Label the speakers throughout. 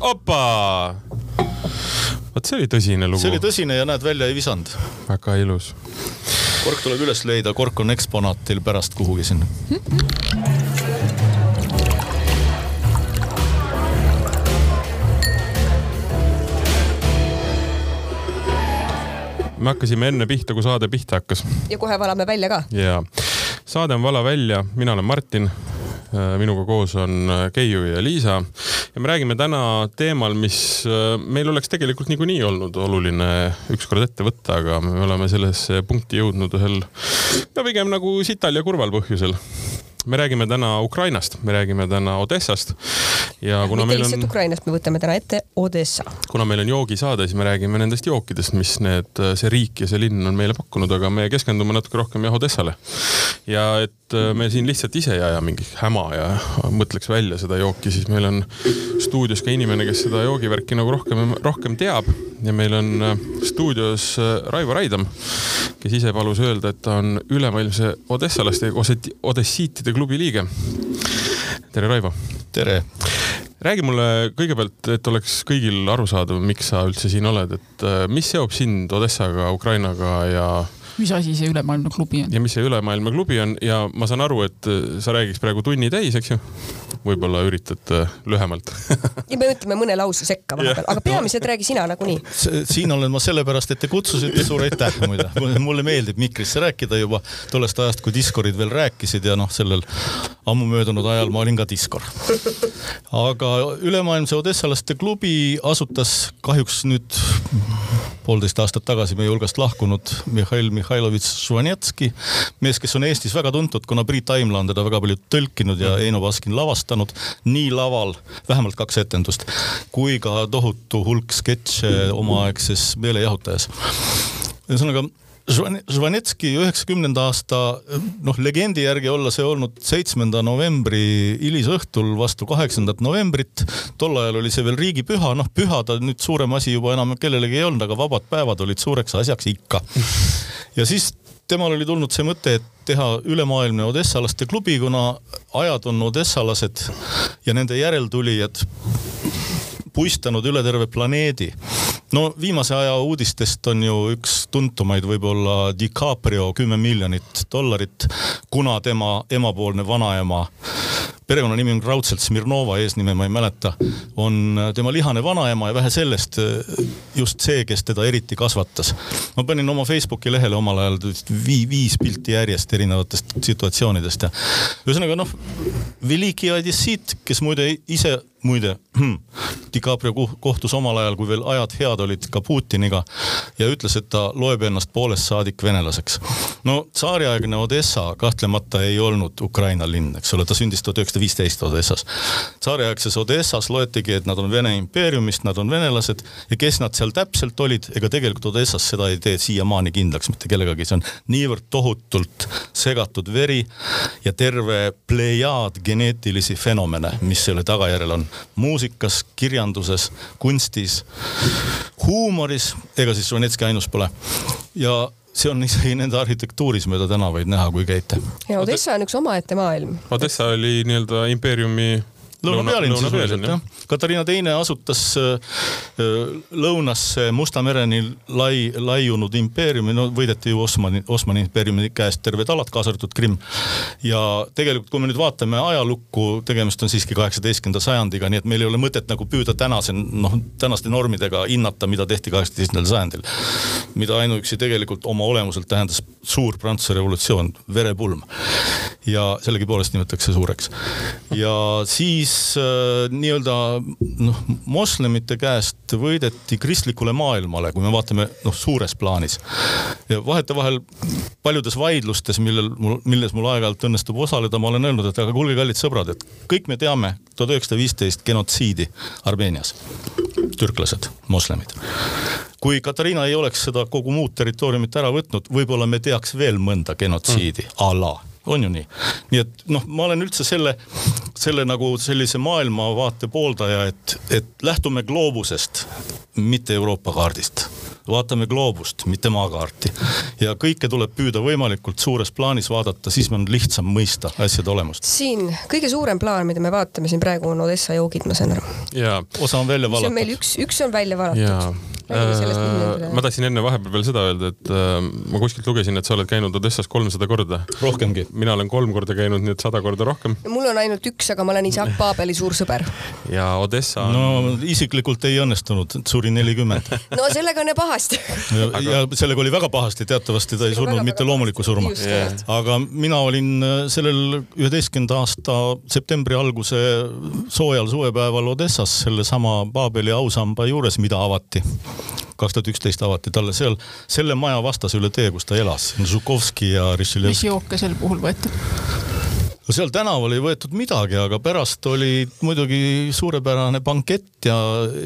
Speaker 1: opa! vot see oli tõsine lugu.
Speaker 2: see oli tõsine ja näed, välja ei visanud.
Speaker 1: väga ilus.
Speaker 2: kork tuleb üles leida, kork on eksponaat teil pärast kuhugi sinna.
Speaker 1: me hakkasime enne pihta, kui saade pihta hakkas.
Speaker 3: ja kohe valame välja ka.
Speaker 1: ja, saade on Vala välja, mina olen Martin Äh, minuga koos on äh, Keiu ja Liisa ja me räägime täna teemal, mis äh, meil oleks tegelikult niikuinii olnud oluline ükskord ette võtta, aga me oleme sellesse punkti jõudnud ühel no pigem nagu sital ja kurval põhjusel me räägime täna Ukrainast, me räägime täna Odessast ja kuna
Speaker 3: Mitte
Speaker 1: meil on,
Speaker 3: Ukrainast, me võtame täna ette Odessa.
Speaker 1: kuna meil on joogisaade, siis me räägime nendest jookidest, mis need, see riik ja see linn on meile pakkunud, aga me keskendume natuke rohkem jah Odessale. ja et äh, me siin lihtsalt ise ei aja mingit häma ja mõtleks välja seda jooki, siis meil on stuudios ka inimene, kes seda joogivärki nagu rohkem, rohkem teab ja meil on äh, stuudios äh, Raivo Raidam, kes ise palus öelda, et ta on ülemaailmse odessalaste odessiitide klubi liige. tere, Raivo.
Speaker 2: tere
Speaker 1: räägi mulle kõigepealt, et oleks kõigil arusaadav, miks sa üldse siin oled, et mis seob sind Odessaga, Ukrainaga ja
Speaker 4: mis asi see ülemaailmne klubi on?
Speaker 1: ja mis see ülemaailmne klubi on ja ma saan aru, et äh, sa räägiks praegu tunni täis, eks ju? võib-olla üritad äh, lühemalt
Speaker 3: ja me ütleme mõne lause sekka vahepeal, aga peamiselt räägi sina nagunii.
Speaker 2: siin olen ma sellepärast, et te kutsusite, suur aitäh muide. mulle meeldib mikrisse rääkida juba tollest ajast, kui diskorid veel rääkisid ja noh, sellel ammu möödunud ajal ma olin ka diskor. aga ülemaailmse odessalaste klubi asutas kahjuks nüüd poolteist aastat tagasi meie hulgast lahkunud Mihhail Mihhailovitš Žvanetski, mees, kes on Eestis väga tuntud, kuna Priit Aimla on teda väga palju tõlkinud ja Eino Baskin lavastanud nii laval, vähemalt kaks etendust, kui ka tohutu hulk sketše omaaegses meelejahutajas. ühesõnaga Žvanetski üheksakümnenda aasta, noh, legendi järgi olla see olnud seitsmenda novembri hilisõhtul vastu kaheksandat novembrit. tol ajal oli see veel riigipüha, noh, püha ta nüüd suurem asi juba enam kellelegi ei olnud, aga vabad päevad olid suureks asjaks ikka. Ja siis temal oli tulnud see mõte, et teha ülemaailmne odessalaste klubi, kuna ajad on odessalased ja nende järeltulijad puistanud üle terve planeedi. no viimase aja uudistest on ju üks tuntumaid võib-olla DiCaprio kümme miljonit dollarit, kuna tema emapoolne vanaema perekonnanimi on raudselt Smirnova, eesnime ma ei mäleta, on tema lihane vanaema ja vähe sellest, just see, kes teda eriti kasvatas. ma panin oma Facebooki lehele omal ajal vii, viis pilti järjest erinevatest situatsioonidest ja ühesõnaga noh, Veliki Odessit, kes muide ise muide, DiCaprio kohtus omal ajal, kui veel ajad head olid ka Putiniga ja ütles, et ta loeb ennast poolest saadik venelaseks. no tsaariaegne Odessa kahtlemata ei olnud Ukraina linn, eks ole, ta sündis tuhat üheksasada viisteist Odessas. tsaariaegses Odessas loetigi, et nad on Vene impeeriumist, nad on venelased ja kes nad seal täpselt olid, ega tegelikult Odessas seda ei tee siiamaani kindlaks mitte kellegagi, see on niivõrd tohutult segatud veri ja terve plejaad geneetilisi fenomene, mis selle tagajärjel on muusikas, kirjanduses, kunstis, huumoris, ega siis Žvanetski ainus pole. ja see on isegi nende arhitektuuris mööda tänavaid näha, kui käite.
Speaker 3: ja Odessa on üks omaette maailm.
Speaker 1: Odessa oli nii-öelda impeeriumi
Speaker 2: lõunapealinn sisuliselt jah. Katariina Teine asutas äh, lõunasse Musta mereni lai, laiunud impeeriumi, no võideti ju Osmani, Osmani impeeriumi käest terved alad, kaasa arvatud Krimm. ja tegelikult, kui me nüüd vaatame ajalukku, tegemist on siiski kaheksateistkümnenda sajandiga, nii et meil ei ole mõtet nagu püüda tänase, noh, tänaste normidega hinnata, mida tehti kaheksateistkümnendal sajandil. mida ainuüksi tegelikult oma olemuselt tähendas suur Prantsuse revolutsioon, verepulm. ja sellegipoolest nimetatakse suureks. ja siis siis äh, nii-öelda noh, moslemite käest võideti kristlikule maailmale, kui me vaatame noh, suures plaanis. ja vahetevahel paljudes vaidlustes, millel mul, milles mul aeg-ajalt õnnestub osaleda, ma olen öelnud, et aga kuulge, kallid sõbrad, et kõik me teame tuhat üheksasada viisteist genotsiidi Armeenias. türklased, moslemid kui Katariina ei oleks seda kogu muud territooriumit ära võtnud, võib-olla me teaks veel mõnda genotsiidi mm. a la on ju nii? nii et noh, ma olen üldse selle, selle nagu sellise maailmavaate pooldaja, et, et lähtume gloobusest, mitte Euroopa kaardist vaatame gloobust, mitte maakaarti. ja kõike tuleb püüda võimalikult suures plaanis vaadata, siis on lihtsam mõista asjade olemust.
Speaker 3: siin kõige suurem plaan, mida me vaatame siin praegu on Odessa joogid, ma saan aru.
Speaker 2: osa on välja valatud.
Speaker 3: meil üks, üks on välja valatud
Speaker 1: Äh, ma tahtsin enne vahepeal veel seda öelda, et äh, ma kuskilt lugesin, et sa oled käinud Odessas kolmsada korda.
Speaker 2: rohkemgi.
Speaker 1: mina olen kolm korda käinud, nii et sada korda rohkem.
Speaker 3: mul on ainult üks, aga ma olen Isaac Paabeli suur sõber.
Speaker 1: ja Odessa
Speaker 2: on... no isiklikult ei õnnestunud, suri nelikümmend
Speaker 3: no sellega on ja pahasti
Speaker 2: ja, sellega oli väga pahasti, teatavasti ta ei surnud mitte loomulikku surma. Aga mina olin äh, sellel üheteistkümnenda aasta septembri alguse soojal suvepäeval Odessas sellesama Paabeli ausamba juures, mida avati kaks tuhat üksteist avati talle seal selle maja vastas üle tee, kus ta elas, Žukovski ja Richelieu.
Speaker 4: mis jooke sel puhul võeti?
Speaker 2: No seal tänaval ei võetud midagi, aga pärast oli muidugi suurepärane bankett ja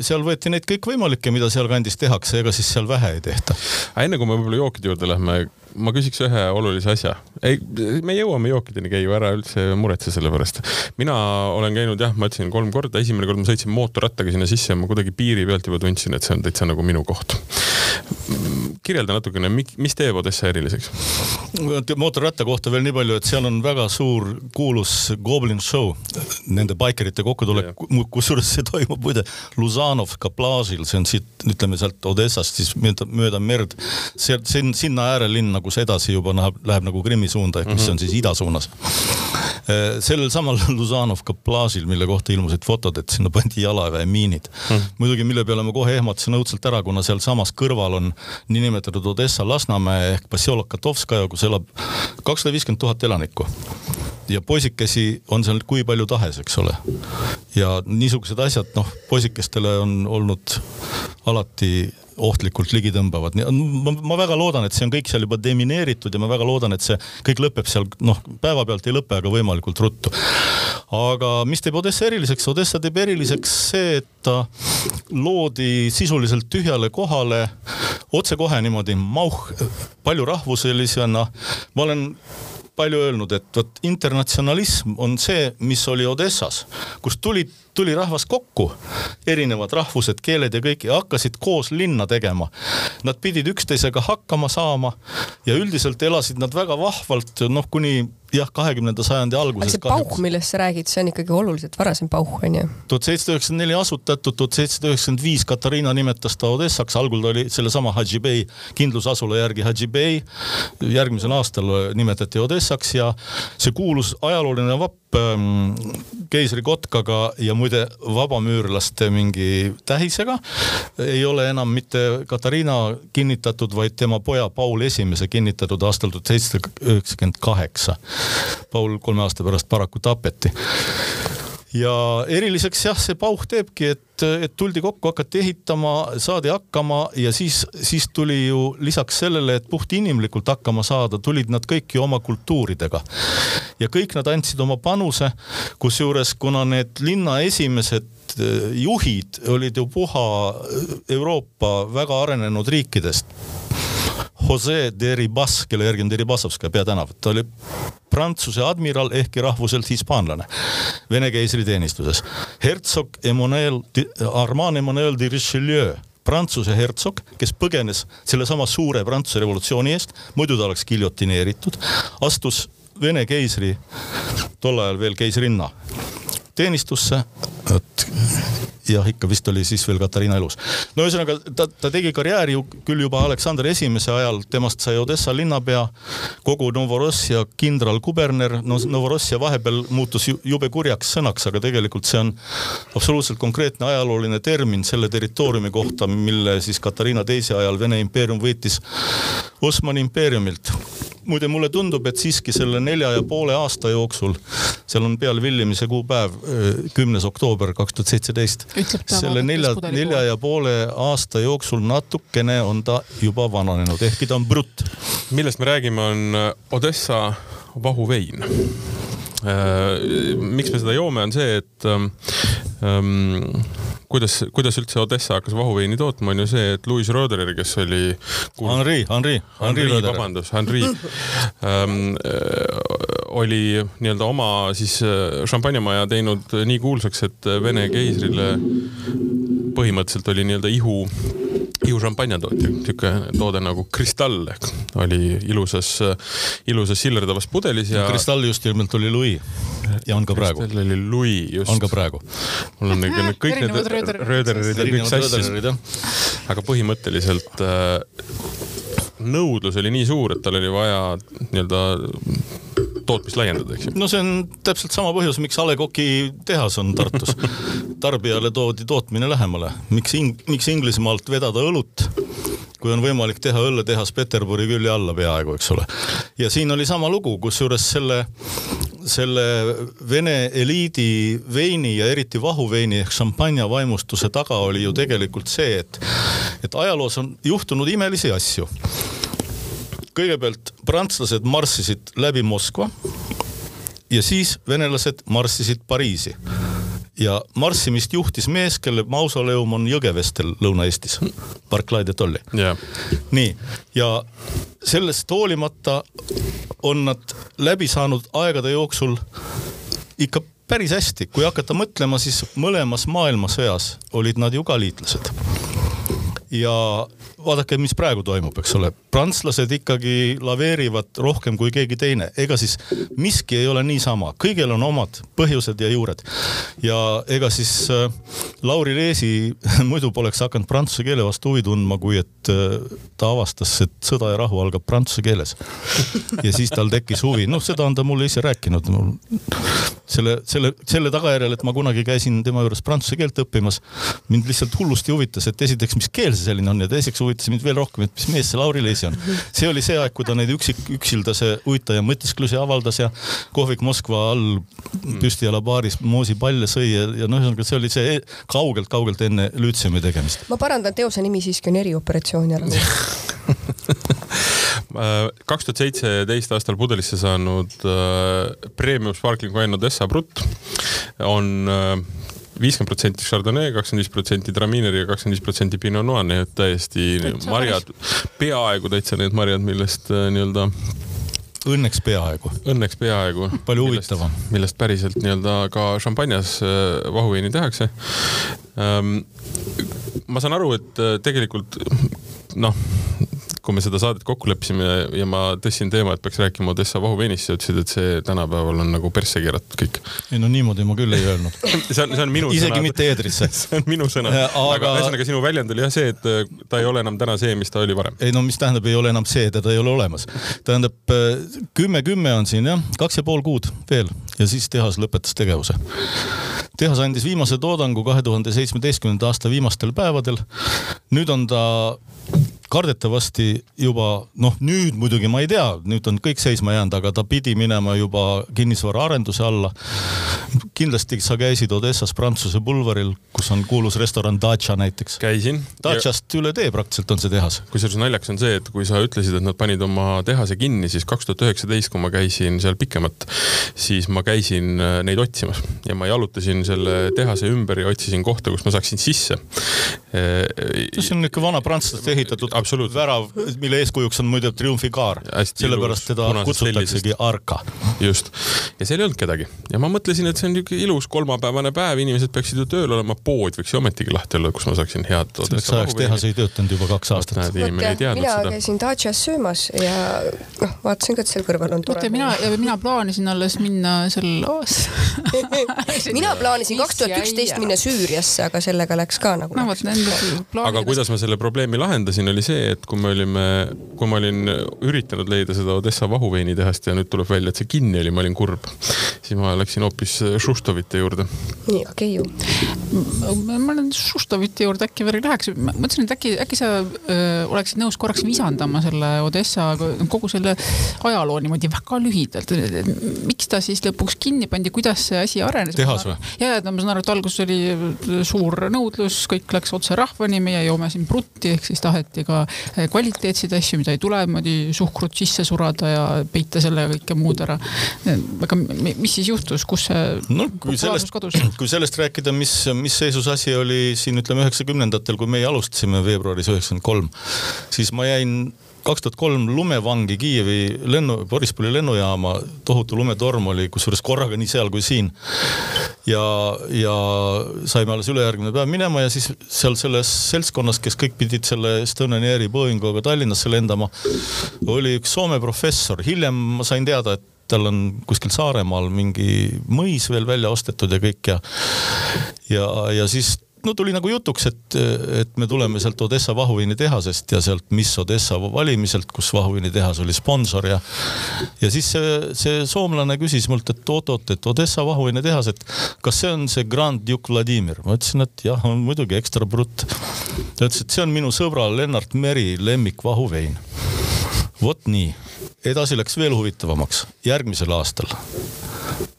Speaker 2: seal võeti neid kõikvõimalikke, mida sealkandis tehakse, ega siis seal vähe ei tehta.
Speaker 1: enne kui me võib-olla jookide juurde lähme, ma küsiks ühe olulise asja. ei, me jõuame jookideni käia, ära üldse muretse selle pärast. mina olen käinud jah, ma ütlesin kolm korda, esimene kord ma sõitsin mootorrattaga sinna sisse ja ma kuidagi piiri pealt juba tundsin, et see on täitsa nagu minu koht. kirjelda natukene, mis teeb Odessa eriliseks?
Speaker 2: mootorratta kohta veel nii palju, et seal on väga suur kuulus Goblin Show, nende baikerite kokkutulek, kusjuures see toimub muide Luzanovka plaažil, see on siit, ütleme sealt Odessast siis mööda, mööda merd, sealt sinna äärelinna kus edasi juba läheb, läheb nagu Krimmi suunda ehk mis on siis ida suunas. Äh, sellel samal Luzanovka plaažil, mille kohta ilmusid fotod, et sinna pandi jalaväemiinid mm.. muidugi, mille peale ma kohe ehmatasin õudselt ära, kuna sealsamas kõrval on niinimetatud Odessa Lasnamäe ehk Posselok Katovskaja, kus elab kakssada viiskümmend tuhat elanikku ja poisikesi on seal kui palju tahes, eks ole. ja niisugused asjad, noh, poisikestele on olnud alati ohtlikult ligitõmbavad. Ma, ma väga loodan, et see on kõik seal juba demineeritud ja ma väga loodan, et see kõik lõpeb seal, noh, päevapealt ei lõpe, aga võimalikult ruttu. aga mis teeb Odessa eriliseks? Odessa teeb eriliseks see, et ta loodi sisuliselt tühjale kohale otsekohe niimoodi mauh, palju rahvuselisena. ma olen palju öelnud, et vot internatsionalism on see, mis oli Odessas, kus tulid, tuli rahvas kokku, erinevad rahvused, keeled ja kõik ja hakkasid koos linna tegema. Nad pidid üksteisega hakkama saama ja üldiselt elasid nad väga vahvalt, noh, kuni jah, kahekümnenda sajandi alguses.
Speaker 3: see pauh, millest sa räägid, see on ikkagi oluliselt varasem pauh, onju.
Speaker 2: tuhat seitsesada üheksakümmend neli asutatud, tuhat seitsesada üheksakümmend viis Katariina nimetas ta Odessaks, algul ta oli sellesama Hadži Bey kindlusasula järgi Hadži Bey. järgmisel aastal nimetati Odessaks ja see kuulus ajalooline vapp ähm, keisri kotkaga ja muide vabamüürlaste mingi tähisega. Ei ole enam mitte Katariina kinnitatud, vaid tema poja Paul Esimese kinnitatud aastal tuhat seitsesada üheksakümmend kaheksa. Paul kolme aasta pärast paraku tapeti. Ja eriliseks jah, see pauh teebki, et, et tuldi kokku, hakati ehitama, saadi hakkama ja siis, siis tuli ju lisaks sellele, et puhtinimlikult hakkama saada, tulid nad kõik ju oma kultuuridega. ja kõik nad andsid oma panuse, kusjuures kuna need linna esimesed juhid olid ju puha Euroopa väga arenenud riikidest Jose Deribas, kelle järgi on Deribasovskaja peatänav, ta oli Prantsuse admiral ehkki rahvuselt hispaanlane Vene keisriteenistuses. hertsog Emmanuel, Armand Emmanuel de Richelieu Prantsuse hertsog, kes põgenes sellesama suure Prantsuse revolutsiooni eest, muidu ta oleks giljotineeritud, astus Vene keisri, tol ajal veel keisrinna teenistusse, et jah, ikka vist oli siis veel Katariina elus. no ühesõnaga ta, ta tegi karjääri küll juba Aleksander Esimese ajal, temast sai Odessa linnapea, kogu Novorossija kindralkuberner, no Novorossija vahepeal muutus jube kurjaks sõnaks, aga tegelikult see on absoluutselt konkreetne ajalooline termin selle territooriumi kohta, mille siis Katariina teise ajal Vene impeerium võitis Osmani impeeriumilt muide, mulle tundub, et siiski selle nelja ja poole aasta jooksul, seal on peal Villimise kuupäev, kümnes oktoober kaks tuhat seitseteist selle nelja, nelja ja poole aasta jooksul natukene on ta juba vananenud, ehkki ta on brutt.
Speaker 1: millest me räägime, on äh, Odessa vahuvein. Äh, miks me seda joome, on see, et ähm, ähm kuidas, kuidas üldse Odessa hakkas vahuveini tootma, on ju see, et Louis Roederer, kes oli
Speaker 2: kuul... Henri, Henri,
Speaker 1: Henri, Henri, vabandust, Henri. Ähm, äh, oli nii-öelda oma siis äh, šampanjamaja teinud nii kuulsaks, et Vene keisrile põhimõtteliselt oli nii-öelda ihu Hiiu šampanjatootja, niisugune toode nagu Kristall oli ilusas, ilusas sillerdavas pudelis ja.
Speaker 2: Kristall just nimelt oli Louis ja on ka praegu.
Speaker 1: Kristall oli Louis just.
Speaker 2: on ka praegu.
Speaker 1: mul on need kõik need rööderid ja kõik sassis. aga põhimõtteliselt äh, nõudlus oli nii suur, et tal oli vaja nii-öelda tootmist laiendada, eks ju.
Speaker 2: no see on täpselt sama põhjus, miks A Le Coqi tehas on Tartus. tarbijale toodi tootmine lähemale, miks ing-, miks Inglismaalt vedada õlut, kui on võimalik teha õlletehas Peterburi külje alla peaaegu, eks ole. ja siin oli sama lugu, kusjuures selle, selle Vene eliidi veini ja eriti vahuveini ehk šampanja vaimustuse taga oli ju tegelikult see, et, et ajaloos on juhtunud imelisi asju kõigepealt prantslased marssisid läbi Moskva ja siis venelased marssisid Pariisi. ja marssimist juhtis mees, kelle mausoleum on Jõgevestel Lõuna-Eestis, Barclay de Tolly
Speaker 1: yeah..
Speaker 2: nii, ja sellest hoolimata on nad läbi saanud aegade jooksul ikka päris hästi, kui hakata mõtlema, siis mõlemas maailmasõjas olid nad ju ka liitlased. ja vaadake, mis praegu toimub, eks ole, prantslased ikkagi laveerivad rohkem kui keegi teine, ega siis miski ei ole niisama, kõigil on omad põhjused ja juured. ja ega siis äh, Lauri Leesi muidu poleks hakanud prantsuse keele vastu huvi tundma, kui et äh, ta avastas, et sõda ja rahu algab prantsuse keeles. ja siis tal tekkis huvi, noh, seda on ta mulle ise rääkinud. Mul selle, selle, selle tagajärjel, et ma kunagi käisin tema juures prantsuse keelt õppimas, mind lihtsalt hullusti huvitas, et esiteks, mis keel see selline on ja teiseks huvitas mind veel rohkem, et mis mees see Lauri Leesi on. see oli see aeg, kui ta neid üksik, üksildase uitaja mõtisklusi avaldas ja kohvik Moskva all püstijala baaris moosipalle sõi ja, ja noh, ühesõnaga see oli see kaugelt-kaugelt enne lütseumi tegemist.
Speaker 3: ma parandan, teose nimi siiski on erioperatsioon ja rahu
Speaker 1: kaks tuhat seitseteist aastal pudelisse saanud äh, premium sparkling wine Odessa Brut on äh, viiskümmend protsenti Chardonnay, kakskümmend viis protsenti Traminer ja kakskümmend viis protsenti Pinot Noir, nii et täiesti marjad, peaaegu täitsa need marjad, millest äh, nii-öelda
Speaker 2: Õnneks peaaegu.
Speaker 1: Õnneks peaaegu.
Speaker 2: palju huvitavam.
Speaker 1: millest päriselt nii-öelda ka šampanjas vahuveini tehakse. Ähm, ma saan aru, et tegelikult noh, kui me seda saadet kokku leppisime ja ma tõstsin teema, et peaks rääkima Odessa vahuveinist, sa ütlesid, et see tänapäeval on nagu persse keeratud kõik.
Speaker 2: ei no niimoodi ma küll ei öelnud
Speaker 1: see on, see on minu
Speaker 2: isegi
Speaker 1: sõnad.
Speaker 2: mitte eetrisse
Speaker 1: see on minu sõna aga, aga ühesõnaga sinu väljend oli jah see, et äh, ta ei ole enam täna see, mis ta oli varem.
Speaker 2: ei no mis tähendab, ei ole enam see, teda ei ole olemas. tähendab kümme-kümme on siin jah, kaks ja pool kuud veel ja siis tehas lõpetas tegevuse tehas andis viimase toodangu kahe tuhande seitsmeteistkümnenda aasta viimastel päevadel. nüüd on ta kardetavasti juba noh, nüüd muidugi ma ei tea, nüüd on kõik seisma jäänud, aga ta pidi minema juba kinnisvaraarenduse alla. kindlasti sa käisid Odessas Prantsuse pulvaril, kus on kuulus restoran Dacia näiteks.
Speaker 1: käisin.
Speaker 2: Daciast ja... üle tee praktiliselt on see tehas.
Speaker 1: kusjuures naljakas on see, et kui sa ütlesid, et nad panid oma tehase kinni, siis kaks tuhat üheksateist, kui ma käisin seal pikemalt, siis ma käisin äh, neid otsimas ja ma jalutasin selle tehase ümber ja otsisin kohta, kus ma saaksin sisse.
Speaker 2: see on niisugune vana prantslaste ehitatud värav, mille eeskujuks on muide triumfikaar. sellepärast teda kutsutaksegi Arka.
Speaker 1: just, ja seal ei olnud kedagi ja ma mõtlesin, et see on niisugune ilus kolmapäevane päev, inimesed peaksid ju tööl olema, pood võiks ju ometigi lahti olla, kus ma saaksin head.
Speaker 2: selleks ajaks tehas ei töötanud juba kaks aastat.
Speaker 3: mina seda. käisin Dacias söömas ja noh, vaatasin ka, et seal kõrval on tore.
Speaker 4: mina, mina plaanisin alles minna sel aastal
Speaker 3: mina plaanisin kaks tuhat üksteist minna Süüriasse, aga sellega läks ka nagu.
Speaker 4: no vot, nende
Speaker 1: aga kuidas ma selle probleemi lahendasin, oli see, et kui me olime, kui ma olin üritanud leida seda Odessa vahuveinitehast ja nüüd tuleb välja, et see kinni oli, ma olin kurb. Siis ma läksin hoopis Šuštovite juurde.
Speaker 3: nii, okei ju.
Speaker 4: ma olen Šuštovite juurde äkki veel ei läheks, mõtlesin, et äkki, äkki sa öö, oleksid nõus korraks visandama selle Odessa, kogu selle ajaloo niimoodi väga lühidalt. miks ta siis lõpuks kinni pandi, kuidas see asi arenes?
Speaker 2: tehas või?
Speaker 4: ja, ja ma saan aru, et alguses oli suur nõudlus, kõik läks otse rahvani, meie joome siin prutti, ehk siis taheti ka kvaliteetseid asju, mida ei tule niimoodi suhkrut sisse surada ja peita selle kõike muud ära. aga mis siis juhtus, kus see
Speaker 2: no, kui sellest, kui sellest rääkida, mis, mis seisus asi oli siin ütleme üheksakümnendatel, kui meie alustasime veebruaris üheksakümmend kolm, siis ma jäin kaks tuhat kolm lumevangi Kiievi lennu, Borispoli lennujaama, tohutu lumetorm oli, kusjuures korraga nii seal kui siin. ja, ja saime alles ülejärgmine päev minema ja siis seal selles seltskonnas, kes kõik pidid selle Estonian Airi Boeinguga Tallinnasse lendama, oli üks Soome professor, hiljem ma sain teada, et tal on kuskil Saaremaal mingi mõis veel välja ostetud ja kõik ja ja, ja siis no tuli nagu jutuks, et, et me tuleme sealt Odessa vahuviini tehasest ja sealt Miss Odessa valimiselt, kus vahuviini tehas oli sponsor ja ja siis see, see soomlane küsis mult, et oot-oot, et Odessa vahuviini tehas, et kas see on see Grand Duke Vladimir? ma ütlesin, et jah, on muidugi ekstra brutt. ta ütles, et see on minu sõbra Lennart Meri lemmikvahuvein. vot nii, edasi läks veel huvitavamaks, järgmisel aastal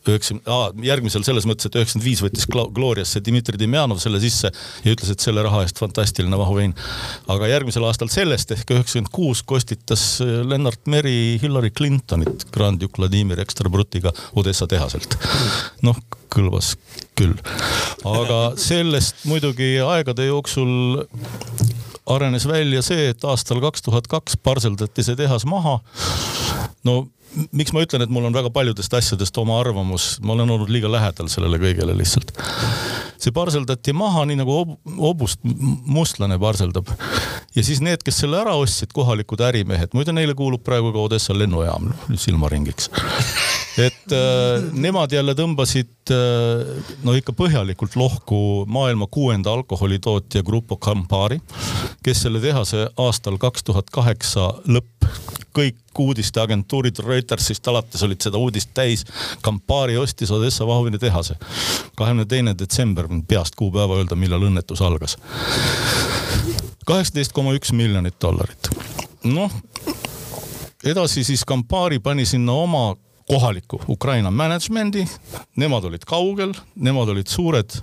Speaker 2: üheksakümne, järgmisel selles mõttes, et üheksakümmend viis võttis Gloriasse Dmitri Demjanov selle sisse ja ütles, et selle raha eest fantastiline vahuvein. aga järgmisel aastal sellest ehk üheksakümmend kuus kostitas äh, Lennart Meri Hillary Clintonit Grand Duke Vladimir Ekstra Brutiga Odessa tehaselt. noh, kõlbas küll. aga sellest muidugi aegade jooksul arenes välja see, et aastal kaks tuhat kaks parseldati see tehas maha. no miks ma ütlen, et mul on väga paljudest asjadest oma arvamus, ma olen olnud liiga lähedal sellele kõigele lihtsalt. See parseldati maha, nii nagu ob hobust mustlane parseldab. ja siis need, kes selle ära ostsid, kohalikud ärimehed, muide neile kuulub praegu ka Odessa lennujaam silmaringiks. et äh, nemad jälle tõmbasid äh, no ikka põhjalikult lohku maailma kuuenda alkoholitootja Grupo Campari, kes selle tehase aastal kaks tuhat kaheksa lõpp kõik uudisteagentuurid Reutersist alates olid seda uudist täis. Campari ostis Odessa vahuviini tehase. kahekümne teine detsember, peast kuupäeva öelda, millal õnnetus algas. kaheksateist koma üks miljonit dollarit. noh, edasi siis Campari pani sinna oma kohaliku Ukraina management'i, nemad olid kaugel, nemad olid suured,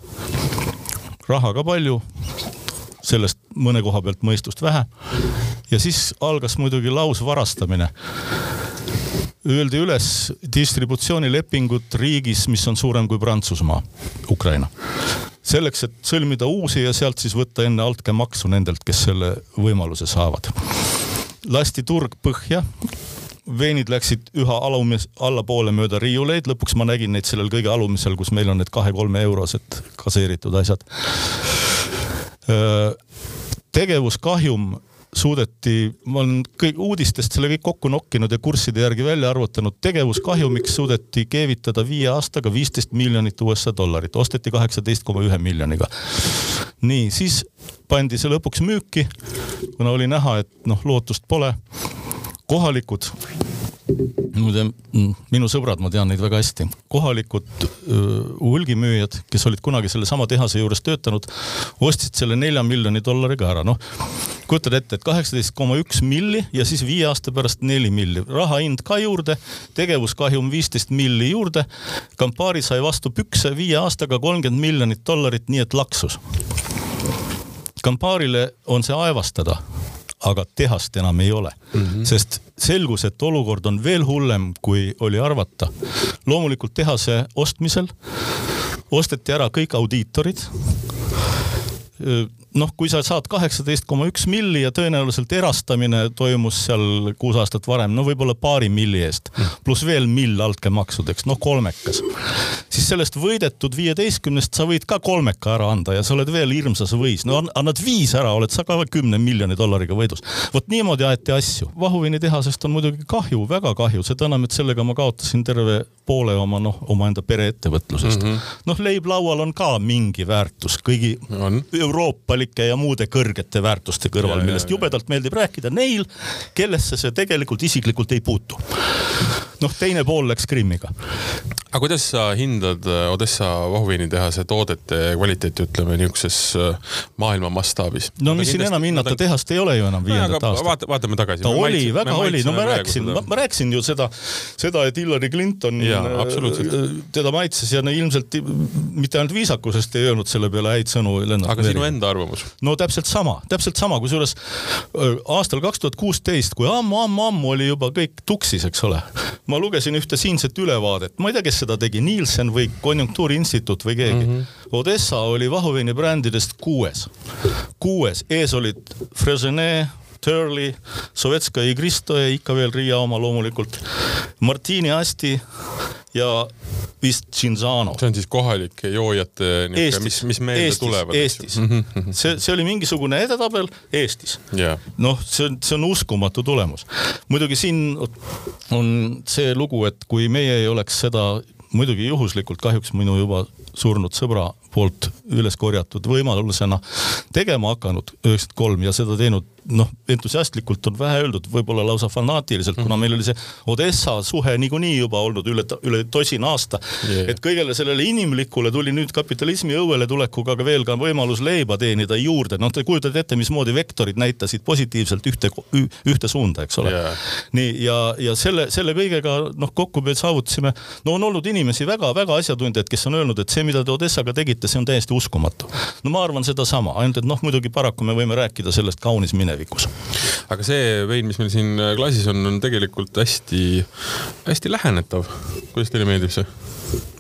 Speaker 2: raha ka palju sellest mõne koha pealt mõistust vähe. ja siis algas muidugi lausvarastamine. Öeldi üles distributsioonilepingut riigis, mis on suurem kui Prantsusmaa, Ukraina. selleks, et sõlmida uusi ja sealt siis võtta enne altkäemaksu nendelt, kes selle võimaluse saavad. lasti turg põhja veenid läksid üha alumis, allapoole mööda riiuleid, lõpuks ma nägin neid sellel kõige alumisel, kus meil on need kahe-kolme eurosed kaseeritud asjad tegevuskahjum suudeti, ma olen kõik uudistest selle kõik kokku nokkinud ja kursside järgi välja arvutanud, tegevuskahjumiks suudeti keevitada viie aastaga viisteist miljonit USA dollarit, osteti kaheksateist koma ühe miljoniga. nii, siis pandi see lõpuks müüki, kuna oli näha, et noh, lootust pole. kohalikud muide, mm, minu sõbrad, ma tean neid väga hästi, kohalikud hulgimüüjad, kes olid kunagi sellesama tehase juures töötanud, ostsid selle nelja miljoni dollariga ära, noh. kujutad ette, et kaheksateist koma üks milli ja siis viie aasta pärast neli milli, raha hind ka juurde, tegevuskahjum viisteist milli juurde. Campari sai vastu pükse viie aastaga kolmkümmend miljonit dollarit, nii et laksus. Camparile on see aevastada aga tehast enam ei ole mm, -hmm. sest selgus, et olukord on veel hullem, kui oli arvata. loomulikult tehase ostmisel osteti ära kõik audiitorid noh, kui sa saad kaheksateist koma üks milli ja tõenäoliselt erastamine toimus seal kuus aastat varem, no võib-olla paari milli eest, pluss veel mill altkäemaksudeks, noh kolmekas. siis sellest võidetud viieteistkümnest sa võid ka kolmeka ära anda ja sa oled veel hirmsas võis, no annad viis ära, oled sa ka kümne miljoni dollariga võidus. vot niimoodi aeti asju. vahuviinitehasest on muidugi kahju, väga kahju, seda enam, et sellega ma kaotasin terve poole oma noh, omaenda pereettevõtlusest mm. -hmm. noh, leib laual on ka mingi väärtus kõigi on. Euroopalike ja muude kõrgete väärtuste kõrval, millest jubedalt meeldib rääkida neil, kellesse see tegelikult isiklikult ei puutu noh, teine pool läks Krimmiga.
Speaker 1: aga kuidas sa hindad äh, Odessa vahuviinitehase toodete kvaliteeti, ütleme niisuguses äh, maailma mastaabis?
Speaker 2: no mis siin enam hinnata, tehast ei ole ju enam viiendat aastat.
Speaker 1: vaata, vaatame tagasi.
Speaker 2: ta me oli, väga oli, no ma rääkisin, ma, ma rääkisin ju seda, seda, et Hillary Clinton ja, äh, teda maitses ja no ilmselt mitte ainult viisakusest ei öelnud selle peale häid sõnu Lennart
Speaker 1: aga Meri. sinu enda arvamus?
Speaker 2: no täpselt sama, täpselt sama, kusjuures aastal kaks tuhat kuusteist, kui ammu-ammu-ammu oli juba kõik tuksis, eks ole ma lugesin ühte siinset ülevaadet, ma ei tea, kes seda tegi, Nielsen või Konjunktuuriinstituut või keegi mm. -hmm. Odessa oli vahuveini brändidest kuues, kuues, ees olid Freixenet, Turley, Sovetskaja Igristoje, ikka veel Riia oma loomulikult, Martini Asti ja vist Cinzano.
Speaker 1: see on siis kohalike joojate mis, mis meelde
Speaker 2: Eestis,
Speaker 1: tulevad.
Speaker 2: Eestis, see, see oli mingisugune edetabel Eestis
Speaker 1: yeah..
Speaker 2: noh, see on, see on uskumatu tulemus. muidugi siin on see lugu, et kui meie ei oleks seda muidugi juhuslikult kahjuks minu juba surnud sõbra poolt üles korjatud võimalusena tegema hakanud üheksakümmend kolm ja seda teinud noh, entusiastlikult on vähe öeldud, võib-olla lausa fanaatiliselt, kuna meil oli see Odessa suhe niikuinii juba olnud üle, üle tosin aasta. Yeah.. et kõigele sellele inimlikule tuli nüüd kapitalismi õuele tulekuga ka veel ka võimalus leiba teenida juurde, noh, te kujutate ette, mismoodi vektorid näitasid positiivselt ühte, ühte suunda, eks ole. Yeah.. nii ja, ja selle, selle kõigega noh, kokku me saavutasime, no on olnud inimesi väga-väga asjatundjaid, kes on öelnud, et see, mida te Odessaga tegite, see on täiesti uskumatu. no ma arvan sedasama, ainult et noh, muidugi paraku me võime rääkida sellest kaunis minevikus minevikus.
Speaker 1: aga see vein, mis meil siin klaasis on, on tegelikult hästi-hästi lähenetav. kuidas teile meeldib see?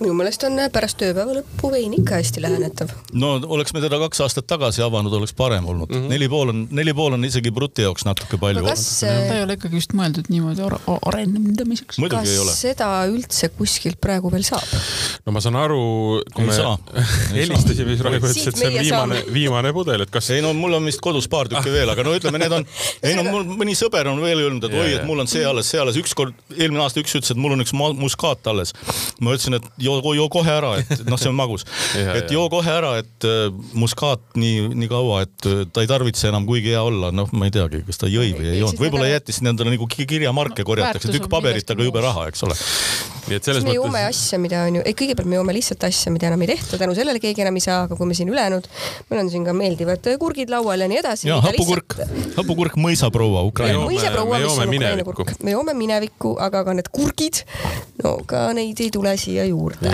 Speaker 3: Minu meelest on pärast tööpäeva lõppu vein ikka hästi lähenetav.
Speaker 2: no oleks me teda kaks aastat tagasi avanud, oleks parem olnud mm. -hmm. neli pool on, neli pool on isegi Bruti jaoks natuke palju.
Speaker 4: kas ta ei ole ikkagi just mõeldud niimoodi arendamiseks?
Speaker 2: kas
Speaker 3: seda üldse kuskilt praegu veel saab?
Speaker 1: no ma saan aru, kui
Speaker 2: ei
Speaker 1: me helistasime, siis Raivo ütles, et see on viimane, viimane pudel, et kas.
Speaker 2: ei no mul on vist kodus paar tükki veel, aga no ütleme, need on, ei no mul mõni sõber on veel öelnud, et oi, et mul on see alles, see alles, ükskord eelmine aasta üks ütles, et mul on üks muskaat alles. ma ütlesin, et joo, joo kohe ära, et noh, see on magus. Et joo kohe ära, et äh, muskaat nii, nii kaua, et äh, ta ei tarvitse enam kuigi hea olla, noh, ma ei teagi, kas ta jõi või ei joonud, võib-olla jättis endale nagu kirjamarke korjatakse, tükk paberit, aga jube raha, eks ole.
Speaker 3: Nii et selles mõttes. me joome asja, mida on ju, ei kõigepealt me joome lihtsalt asja, mida enam ei tehta, tänu sellele keegi enam ei saa, aga kui me siin ülejäänud, meil on siin ka meeldivad kurgid laual ja nii edasi.
Speaker 2: ja hapukurk lihtsalt..., hapukurk mõisaproua Ukraina.
Speaker 3: mõisaproua, mis on Ukraina kurk, me joome minevikku, aga ka need kurgid, no ka neid ei tule siia juurde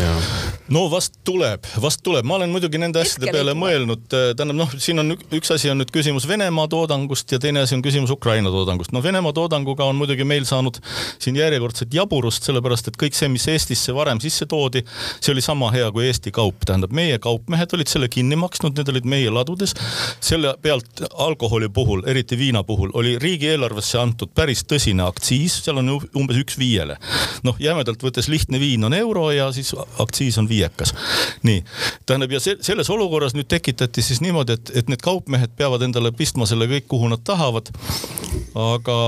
Speaker 2: no vast tuleb, vast tuleb, ma olen muidugi nende asjade peale mõelnud, äh, tähendab noh, siin on üks asi on nüüd küsimus Venemaa toodangust ja teine asi on küsimus Ukraina toodangust. no Venemaa toodanguga on muidugi meil saanud siin järjekordset jaburust, sellepärast et kõik see, mis Eestisse varem sisse toodi, see oli sama hea kui Eesti kaup, tähendab meie kaupmehed olid selle kinni maksnud, need olid meie ladudes. selle pealt alkoholi puhul, eriti viina puhul, oli riigieelarvesse antud päris tõsine aktsiis, seal on umbes üks viiele. noh, jämedalt võttes lihtne viin on euro ja siis aktsiis on viiekas. nii, tähendab ja se selles olukorras nüüd tekitati siis niimoodi, et, et need kaupmehed peavad endale pistma selle kõik, kuhu nad tahavad. Aga,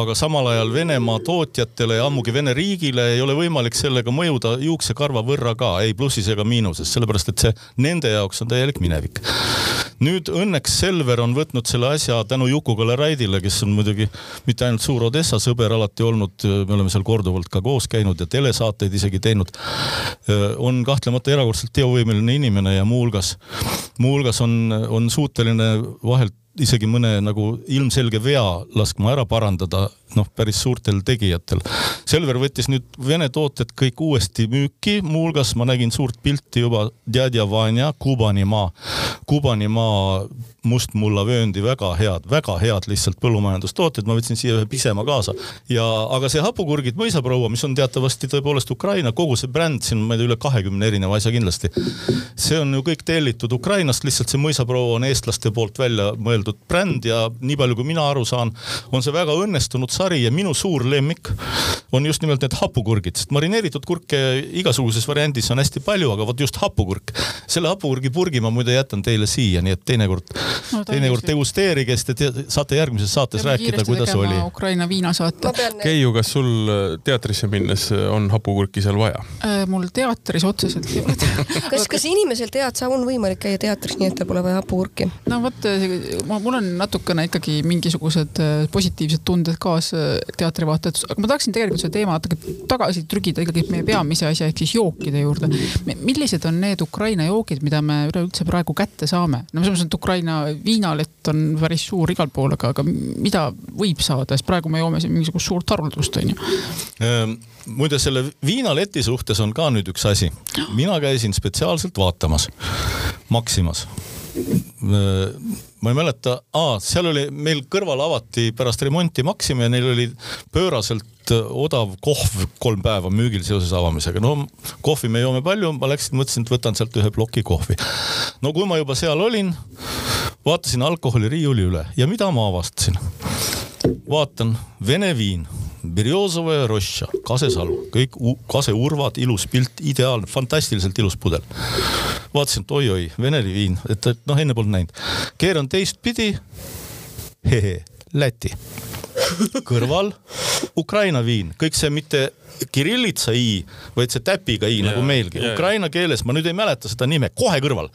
Speaker 2: aga samal ajal Venemaa tootjatele ja ammugi Vene riigile ei ole võimalik sellega mõjuda juuksekarva võrra ka, ei plussis ega miinuses, sellepärast et see nende jaoks on täielik minevik nüüd õnneks Selver on võtnud selle asja tänu Juku-Kalle Raidile, kes on muidugi mitte ainult suur Odessa sõber alati olnud, me oleme seal korduvalt ka koos käinud ja telesaateid isegi teinud. on kahtlemata erakordselt teovõimeline inimene ja muuhulgas, muuhulgas on, on suuteline vahelt isegi mõne nagu ilmselge vea laskma ära parandada, noh, päris suurtel tegijatel. Selver võttis nüüd Vene tooted kõik uuesti müüki, muuhulgas ma nägin suurt pilti juba Djadja Vanja Kubanimaa, Kubanimaa mustmullavööndi väga head, väga head lihtsalt põllumajandustooted, ma võtsin siia ühe pisema kaasa ja, aga see hapukurgid mõisaproua, mis on teatavasti tõepoolest Ukraina, kogu see bränd, siin on ma ei tea üle kahekümne erineva asja kindlasti. see on ju kõik tellitud Ukrainast, lihtsalt see mõisaproua on eestlaste poolt välja mõeldud bränd ja nii palju, kui mina aru saan, on see väga õnnestunud sari ja minu suur lemmik on just nimelt need hapukurgid, sest marineeritud kurke igasuguses variandis on hästi palju, aga vot just hapukurk. selle hapukurgi purgi ma muide jätan teile siia, nii et teinekord no,, teinekord degusteerige, siis te saate järgmises saates Teeme rääkida, kuidas oli.
Speaker 4: Ukraina viinasaate.
Speaker 1: Keiu, kas sul äh, teatrisse minnes äh, on hapukurki seal vaja
Speaker 4: äh,? mul teatris otseselt ei ole
Speaker 3: kas, kas inimesel tead sa, on võimalik käia teatris nii, et tal pole vaja hapukurki?
Speaker 4: no vot, ma mul on natukene ikkagi mingisugused positiivsed tunded kaas teatrivaatajad, aga ma tahaksin tegelikult selle teema tagasi trügida ikkagi meie peamise asja ehk siis jookide juurde. millised on need Ukraina joogid, mida me üleüldse praegu kätte saame? no selles mõttes, et Ukraina viinalett on päris suur igal pool, aga, aga mida võib saada, sest praegu me joome siin mingisugust suurt haruldust, onju
Speaker 2: ehm, muide, selle viinaleti suhtes on ka nüüd üks asi. mina käisin spetsiaalselt vaatamas, Maximas ma ei mäleta, seal oli, meil kõrval avati pärast remonti Maxima ja neil oli pööraselt odav kohv kolm päeva müügil seoses avamisega. no kohvi me joome palju, ma läksin, mõtlesin, et võtan sealt ühe ploki kohvi. no kui ma juba seal olin, vaatasin alkoholiriiuli üle ja mida ma avastasin? vaatan Vene viin, Berjozova ja Roša, kasesalu, kõik kaseurvad, ilus pilt, ideaalne, fantastiliselt ilus pudel. vaatasin, et oi-oi, Vene viin, et, et noh, enne polnud näinud. keeran teistpidi. Läti kõrval Ukraina viin, kõik see mitte kirillitsa i, vaid see täpiga i ja, nagu meilgi. Ukraina keeles, ma nüüd ei mäleta seda nime, kohe kõrval.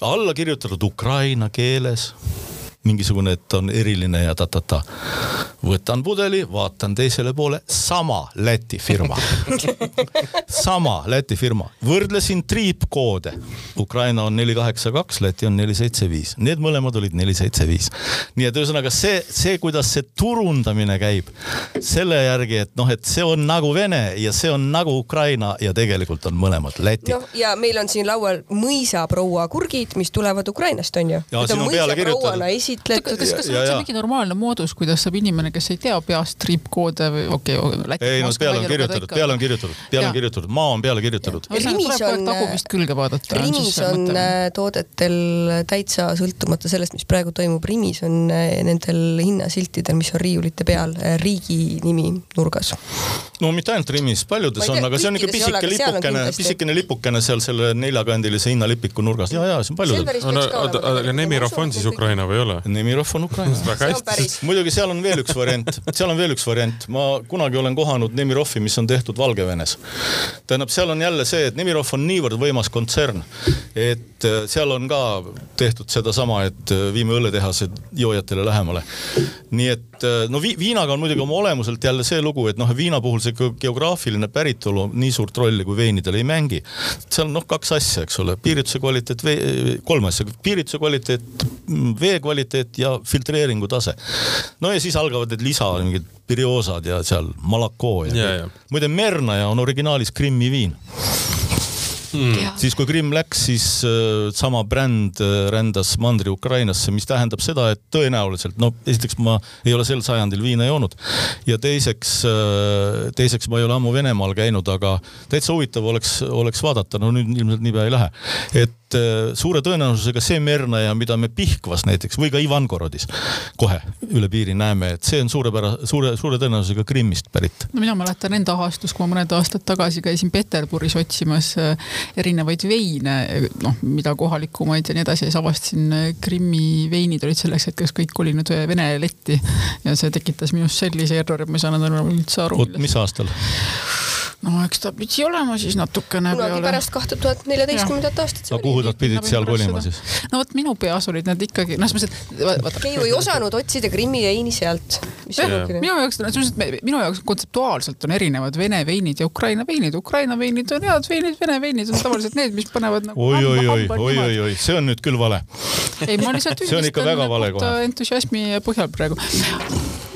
Speaker 2: alla kirjutatud Ukraina keeles mingisugune, et on eriline ja ta-ta-ta. võtan pudeli, vaatan teisele poole, sama Läti firma sama Läti firma, võrdlesin triipkoode. Ukraina on neli kaheksa kaks, Läti on neli seitse viis, need mõlemad olid neli seitse viis. nii et ühesõnaga see, see, kuidas see turundamine käib selle järgi, et noh, et see on nagu Vene ja see on nagu Ukraina ja tegelikult on mõlemad Läti. noh,
Speaker 3: ja meil on siin laual mõisaproua kurgid, mis tulevad Ukrainast, on ju.
Speaker 2: ja siin on peale kirjutatud
Speaker 4: esitletud. kas, kas see on üldse mingi normaalne moodus, kuidas saab inimene, kes ei tea peast triipkoode või okei okay,.
Speaker 2: ei no peale on kirjutatud, peale on kirjutatud, peale on kirjutatud, maa on peale kirjutatud.
Speaker 4: Rimis on, tagumist külge vaadata.
Speaker 3: Rimis on äh, toodetel täitsa sõltumata sellest, mis praegu toimub, Rimis on äh, nendel hinnasiltidel, mis on riiulite peal, äh, riigi nimi nurgas.
Speaker 2: no mitte ainult Rimis, paljudes on, aga see on ikka pisike lipukene, pisikene lipukene seal selle neljakandilise hinnalipiku nurgas ja, ja see on paljudel.
Speaker 1: aga Nemirov on siis Ukraina või ei ole?
Speaker 2: Nemirov on Ukrainas. väga hästi. muidugi seal on veel üks variant, seal on veel üks variant, ma kunagi olen kohanud Nemirovi, mis on tehtud Valgevenes. tähendab, seal on jälle see, et Nemirov on niivõrd võimas kontsern, et äh, seal on ka tehtud sedasama, et äh, viime õlletehased joojatele lähemale. nii et äh, no vi viinaga on muidugi oma olemuselt jälle see lugu, et noh, viina puhul see geograafiline päritolu nii suurt rolli kui veinidel ei mängi. seal on noh, kaks asja, eks ole, piirituse kvaliteet, kolm asja, piirituse kvaliteet, vee kvaliteet kvaliteet ja filtreeringu tase. no ja siis algavad need lisa, mingid pirjoosad ja seal Malakoo ja, ja, ja. muide Mernaja on originaalis Krimmi viin mm.. siis kui Krimm läks, siis äh, sama bränd äh, rändas Mandri-Ukrainasse, mis tähendab seda, et tõenäoliselt, no esiteks ma ei ole sel sajandil viina joonud ja teiseks äh,, teiseks ma ei ole ammu Venemaal käinud, aga täitsa huvitav oleks, oleks vaadata, no nüüd ilmselt niipea ei lähe, et suure tõenäosusega see Mernaja, mida me Pihkvas näiteks või ka Ivangorodis kohe üle piiri näeme, et see on suurepärase, suure, suure tõenäosusega Krimmist pärit.
Speaker 4: no mina mäletan enda ahastust, kui ma mõned aastad tagasi käisin Peterburis otsimas äh, erinevaid veine, noh, mida kohalikumaid ja nii edasi, siis avastasin äh, Krimmi veinid olid selleks hetkeks kõik kolinud Vene letti ja see tekitas minus sellise errori, et ma ei saanud enam üldse aru.
Speaker 2: oot, mis aastal?
Speaker 4: No eks ta pidi olema siis natukene
Speaker 3: kunagi peale. pärast kahte tuhat neljateistkümnendat aastat.
Speaker 2: aga kuhu nad pidid seal kolima siis?
Speaker 4: no vot minu peas olid need ikkagi, noh, selles
Speaker 3: mõttes, et. Keiu ei osanud otsida Krimmi veini sealt.
Speaker 4: minu jaoks, no selles mõttes, et minu jaoks kontseptuaalselt on erinevad Vene veinid ja Ukraina veinid. Ukraina veinid on head veinid, Vene veinid on tavaliselt need, mis panevad nagu.
Speaker 2: oi, oi, oi, oi, oi, oi, see on nüüd küll vale.
Speaker 4: ei, ma lihtsalt üldistan entusiasmi põhjal praegu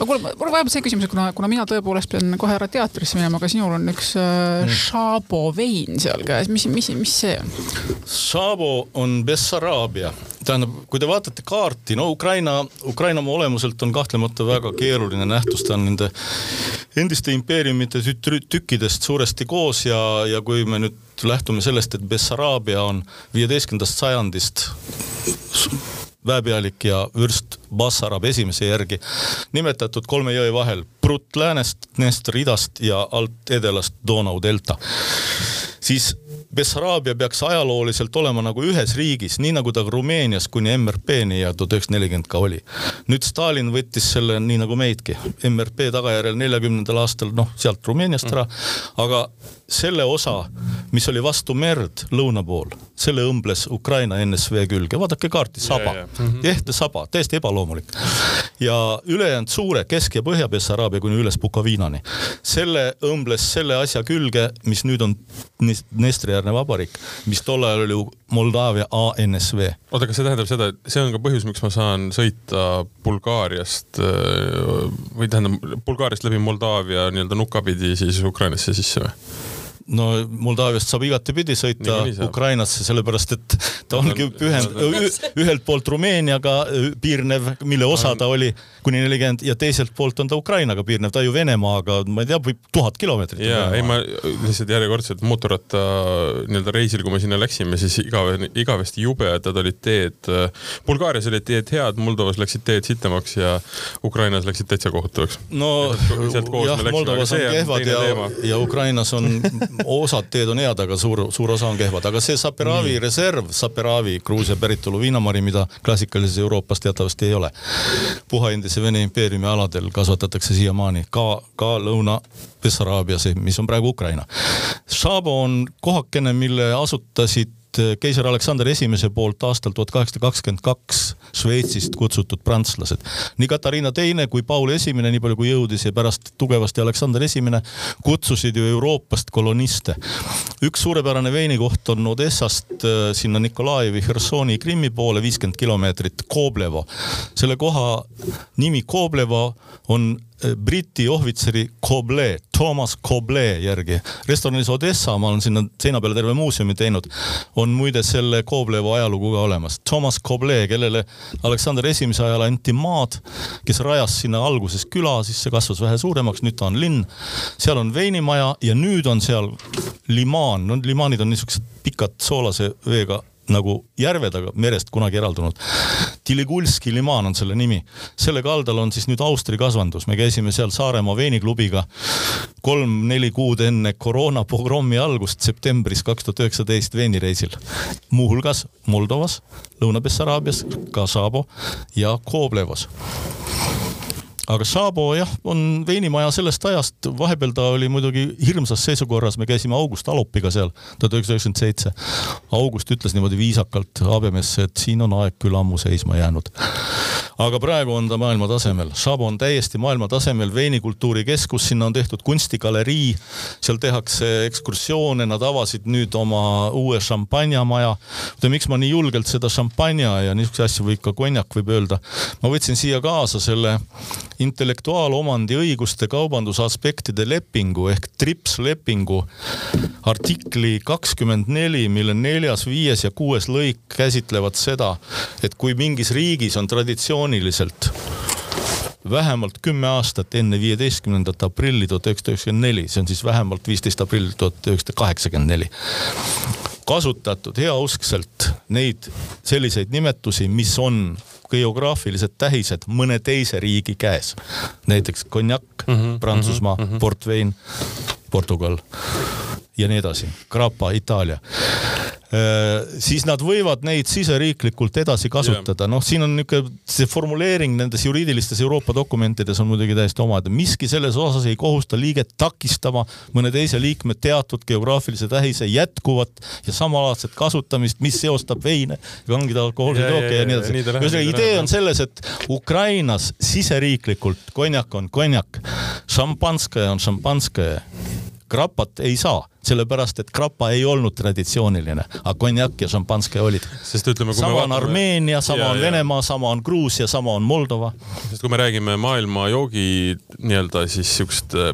Speaker 4: aga kuule, mul on vahepeal see küsimus, et kuna, kuna mina tõepoolest pean kohe ära teatrisse minema, aga sinul on üks äh, Šabo vein seal käes, mis, mis, mis see on?
Speaker 2: Šabo on Bessaraabia, tähendab, kui te vaatate kaarti, no Ukraina, Ukraina oma olemuselt on kahtlemata väga keeruline nähtus, ta on nende endiste impeeriumite tükkidest suuresti koos ja, ja kui me nüüd lähtume sellest, et Bessaraabia on viieteistkümnendast sajandist väepealik ja vürst Bassarab esimese järgi nimetatud kolme jõe vahel, Prut läänest, Dnestr idast ja alt edelast Donau delta. siis Bessaraabia peaks ajalooliselt olema nagu ühes riigis, nii nagu ta Rumeenias kuni MRP-ni ja tuhat üheksasada nelikümmend ka oli. nüüd Stalin võttis selle nii nagu meidki, MRP tagajärjel neljakümnendal aastal noh, sealt Rumeeniast ära, aga selle osa, mis oli vastu merd lõuna pool, selle õmbles Ukraina NSV külge, vaadake kaarti, saba, mhm. ehte saba, täiesti ebaloomulik. ja ülejäänud suure Kesk- ja Põhja-Bessaraabia kuni üles Bukovinani, selle õmbles selle asja külge, mis nüüd on Dnestri-äärne vabariik, mis tol ajal oli Moldaavia ANSV.
Speaker 1: oota, kas see tähendab seda, et see on ka põhjus, miks ma saan sõita Bulgaariast või tähendab Bulgaariast läbi Moldaavia nii-öelda nuka pidi siis Ukrainasse sisse või?
Speaker 2: No Moldaaviast saab igatepidi sõita Ukrainasse, sellepärast et ta ongi pühend-, ühelt poolt Rumeeniaga piirnev, mille osa ta oli kuni nelikümmend ja teiselt poolt on ta Ukrainaga piirnev, ta ju Venemaaga, ma ei tea, võib tuhat kilomeetrit.
Speaker 1: ja ei, ma lihtsalt järjekordselt mootorratta nii-öelda reisil, kui me sinna läksime, siis igavene, igavesti jubedad olid teed. Bulgaarias olid teed head, Moldovas läksid teed sitemaks ja Ukrainas läksid täitsa kohutavaks.
Speaker 2: no jah, Moldovas on kehvad ja, ja Ukrainas on osad teed on head, aga suur, suur osa on kehvad, aga see Saperavi mm. reserv, Saperavi Gruusia päritolu viinamari, mida klassikalises Euroopas teatavasti ei ole. puha endise Vene impeeriumi aladel kasvatatakse siiamaani ka, ka Lõuna-Bessaraabias, mis on praegu Ukraina. Šabo on kohakene, mille asutasid Eh, keiser Aleksander Esimese poolt aastal tuhat kaheksasada kakskümmend kaks Šveitsist kutsutud prantslased. nii Katariina Teine kui Paul Esimene, nii palju kui jõudis ja pärast tugevasti Aleksander Esimene kutsusid ju Euroopast koloniste. üks suurepärane veinikoht on Odessast eh, sinna Nikolajevi, Hersoni, Krimmi poole viiskümmend kilomeetrit, Koblevo. selle koha nimi Koblevo on Briti ohvitseri Coble, Thomas Coble järgi. restoranis Odessa, ma olen sinna seina peale terve muuseumi teinud, on muide selle Koblevo ajalugu ka olemas. Thomas Coble, kellele Aleksander Esimese ajal anti maad, kes rajas sinna alguses küla, siis see kasvas vähe suuremaks, nüüd ta on linn. seal on veinimaja ja nüüd on seal limaan, no limaanid on niisugused pikad soolase veega nagu järved, aga merest kunagi eraldunud. Tiligulski limaan on selle nimi. selle kaldal on siis nüüd Austri kasvandus, me käisime seal Saaremaa veeniklubiga kolm-neli kuud enne koroonapogrommi algust septembris kaks tuhat üheksateist veenireisil. muuhulgas Moldovas, Lõuna-Bessaraabias, Kasabo ja Koblevos aga Šabo jah, on veinimaja sellest ajast, vahepeal ta oli muidugi hirmsas seisukorras, me käisime August Alopiga seal tuhat üheksasada üheksakümmend seitse. August ütles niimoodi viisakalt Habemesse, et siin on aeg küll ammu seisma jäänud. aga praegu on ta maailma tasemel, Šabo on täiesti maailma tasemel veinikultuuri keskus, sinna on tehtud kunstigalerii, seal tehakse ekskursioone, nad avasid nüüd oma uue šampanjamaja. miks ma nii julgelt seda šampanja ja niisuguseid asju või ka konjak võib öelda, ma võtsin siia kaasa selle intellektuaalomandi õiguste kaubandusaspektide lepingu ehk TRIPS lepingu artikli kakskümmend neli, mille neljas, viies ja kuues lõik käsitlevad seda, et kui mingis riigis on traditsiooniliselt vähemalt kümme aastat enne viieteistkümnendat aprilli tuhat üheksasada üheksakümmend neli, see on siis vähemalt viisteist aprill tuhat üheksasada kaheksakümmend neli kasutatud heauskselt neid selliseid nimetusi, mis on geograafilised tähised mõne teise riigi käes. näiteks konjak mm, -hmm, Prantsusmaa mm, -hmm. portvein, Portugal ja nii edasi, grappa Itaalia. Äh, siis nad võivad neid siseriiklikult edasi kasutada. noh, siin on niisugune see formuleering nendes juriidilistes Euroopa dokumentides on muidugi täiesti oma, et miski selles osas ei kohusta liiget takistama mõne teise liikme teatud geograafilise tähise jätkuvat ja samalaadset kasutamist, mis seostab veine, kangide alkohoolseid jooke ja nii edasi. ühesõnaga idee on selles, et Ukrainas siseriiklikult konjak on konjak, šampanskaja on šampanskaja grapat ei saa sellepärast et grappa ei olnud traditsiooniline, aga konjak ja šampanske olid. sama vaatame... on Armeenia, sama ja, on Venemaa, sama on Gruusia, sama on Moldova.
Speaker 1: sest kui me räägime maailma joogi nii-öelda siis siukest äh,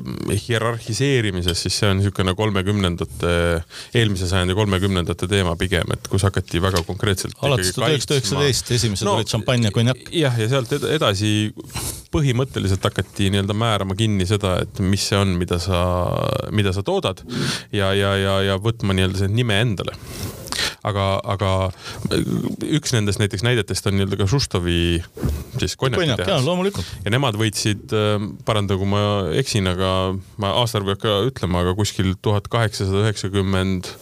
Speaker 1: hierarhiseerimisest, siis see on niisugune kolmekümnendate, eelmise sajandi kolmekümnendate teema pigem, et kus hakati väga konkreetselt.
Speaker 2: alates tuhat üheksasada üheksateist esimesed no, olid šampanja, konjak.
Speaker 1: jah, ja sealt edasi põhimõtteliselt hakati nii-öelda määrama kinni seda, et mis see on, mida sa, mida sa toodad ja, ja, ja, ja võtma nii-öelda see nime endale aga, aga üks nendest näiteks näidetest on nii-öelda ka Šuštovi siis konjaki
Speaker 2: tehas.
Speaker 1: ja nemad võitsid, äh, paranda, kui ma eksin, aga ma aastaarvu ei hakka ütlema, aga kuskil tuhat kaheksasada üheksakümmend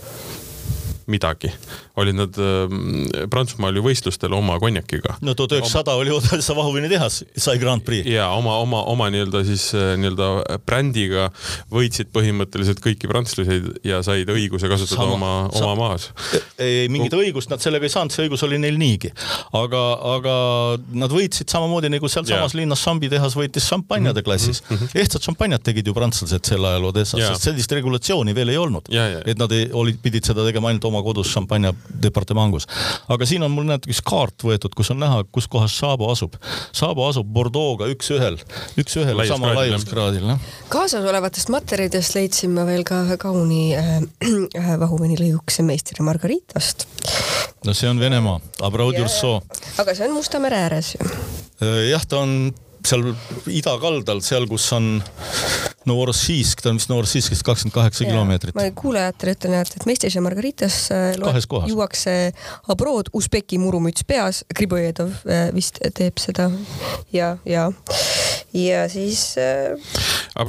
Speaker 1: midagi. Olid nad äh, Prantsusmaal ju võistlustel oma konjakiga.
Speaker 2: no tuhat üheksasada oli Odessa vahuvini tehas, sai Grand Prix.
Speaker 1: ja oma, oma, oma nii-öelda siis äh, nii-öelda brändiga võitsid põhimõtteliselt kõiki prantslasi ja said õiguse kasutada Sama, oma, oma maas.
Speaker 2: ei, mingit õigust nad sellega ei saanud, see õigus oli neil niigi. aga, aga nad võitsid samamoodi nagu sealsamas linnas Šambi tehas võitis šampanjade mhm, klassis mm. -hmm. ehtsad šampanjat tegid ju prantslased sel ajal Odessas, sest sellist regulatsiooni veel ei olnud. et nad ei, olid, pidid seda tegema ainult oma oma kodus šampanja departamangus. aga siin on mul näete üks kaart võetud, kus on näha, kus kohas Saabo asub. Saabo asub Bordeaux'ga üks-ühel, üks-ühel sama laiuskraadil, noh.
Speaker 3: kaasasolevatest materjalidest leidsin ma veel ka ühe kauni äh, äh, vahuveinilõigukese meistri Margaritast.
Speaker 2: no see on Venemaa, Abraudjurso.
Speaker 3: aga see on Musta mere ääres ju.
Speaker 2: Äh, jah, ta on seal idakaldal, seal, kus on Novorossijsk, ta on vist Novorossijskist kakskümmend kaheksa kilomeetrit.
Speaker 3: ma kuulajatele ütlen, et, et Meistris ja Margaritas
Speaker 2: äh,
Speaker 3: juuakse abrood, Usbeki murumüts peas, Gribojedov äh, vist teeb seda ja, ja, ja siis äh,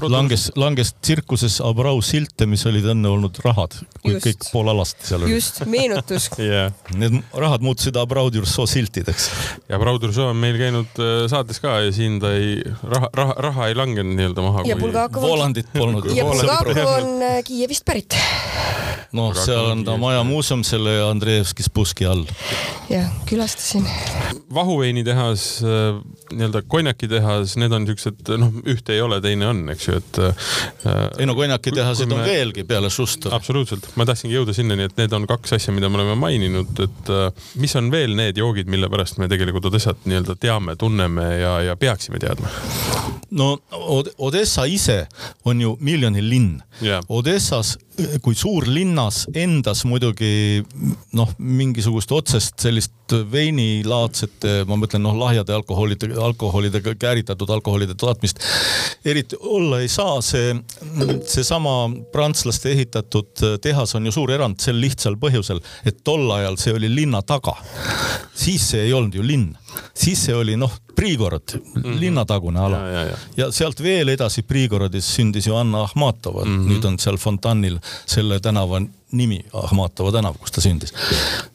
Speaker 2: langes, langes tsirkuses Abrau silte, mis olid enne olnud rahad, kui just, kõik pool alasti seal
Speaker 3: oli. just, meenutus
Speaker 1: yeah..
Speaker 2: Need rahad muutusid Abrau Durso siltideks.
Speaker 1: ja Abrau Durso on meil käinud äh, saates ka ja siin ta ei, raha, raha, raha ei langenud nii-öelda maha.
Speaker 3: ja Bulgakov
Speaker 2: on. Volandit polnud.
Speaker 3: ja Bulgakov on äh, Kiievist pärit.
Speaker 2: Noh, seal on ta Maja muuseum selle Andreevski spuski all.
Speaker 3: jah, külastasin.
Speaker 1: vahuveinitehas, äh, nii-öelda konjakitehas, need on siuksed, noh, ühte ei ole, teine on, eks ju, et
Speaker 2: äh,. ei no konjakitehaseid on veelgi peale Schuster.
Speaker 1: absoluutselt, ma tahtsingi jõuda sinnani, et need on kaks asja, mida me oleme maininud, et äh, mis on veel need joogid, mille pärast me tegelikult Odessat nii-öelda teame, tunneme ja, ja peaksime teadma?
Speaker 2: no Odessa ise on ju miljoni linn
Speaker 1: yeah..
Speaker 2: Odessas kui suurlinnas endas muidugi noh, mingisugust otsest sellist veinilaadset, ma mõtlen noh, lahjade alkoholide, alkoholidega kääritatud alkoholide tootmist eriti olla ei saa, see, seesama prantslaste ehitatud tehas on ju suur erand sel lihtsal põhjusel, et tol ajal see oli linna taga. siis see ei olnud ju linn, siis see oli noh, Priigorod mm, -hmm. linnatagune ala
Speaker 1: ja, ja,
Speaker 2: ja. sealt veel edasi Priigorodis sündis ju Anna Ahmatova mm, -hmm. nüüd on seal fontannil selle tänava nimi, Ahmatova tänav, kus ta sündis.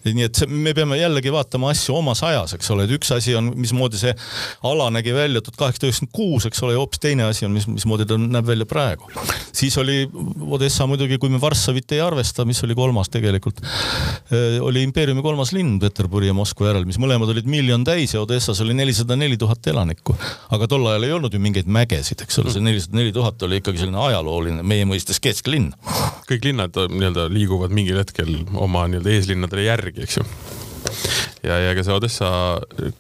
Speaker 2: nii et see, me peame jällegi vaatama asju omas ajas, eks ole, et üks asi on, mismoodi see ala nägi välja tuhat kaheksasada üheksakümmend kuus, eks ole, ja hoopis teine asi on, mis, mismoodi ta näeb välja praegu. siis oli Odessa muidugi, kui me Varssavit ei arvesta, mis oli kolmas tegelikult, eh, oli impeeriumi kolmas linn Peterburi ja Moskva järel, mis mõlemad olid miljon täis ja Odessas oli nelisada neli tuhat elanikku. aga tol ajal ei olnud ju mingeid mägesid, eks ole, see nelisada neli tuhat oli ikkagi selline ajalooline, meie mõistes kesklinn.
Speaker 1: kõik linnad nii-öelda liiguvad mingil hetkel oma nii-öelda eeslinnadele järgi, eks ju ja, ja ka see Odessa,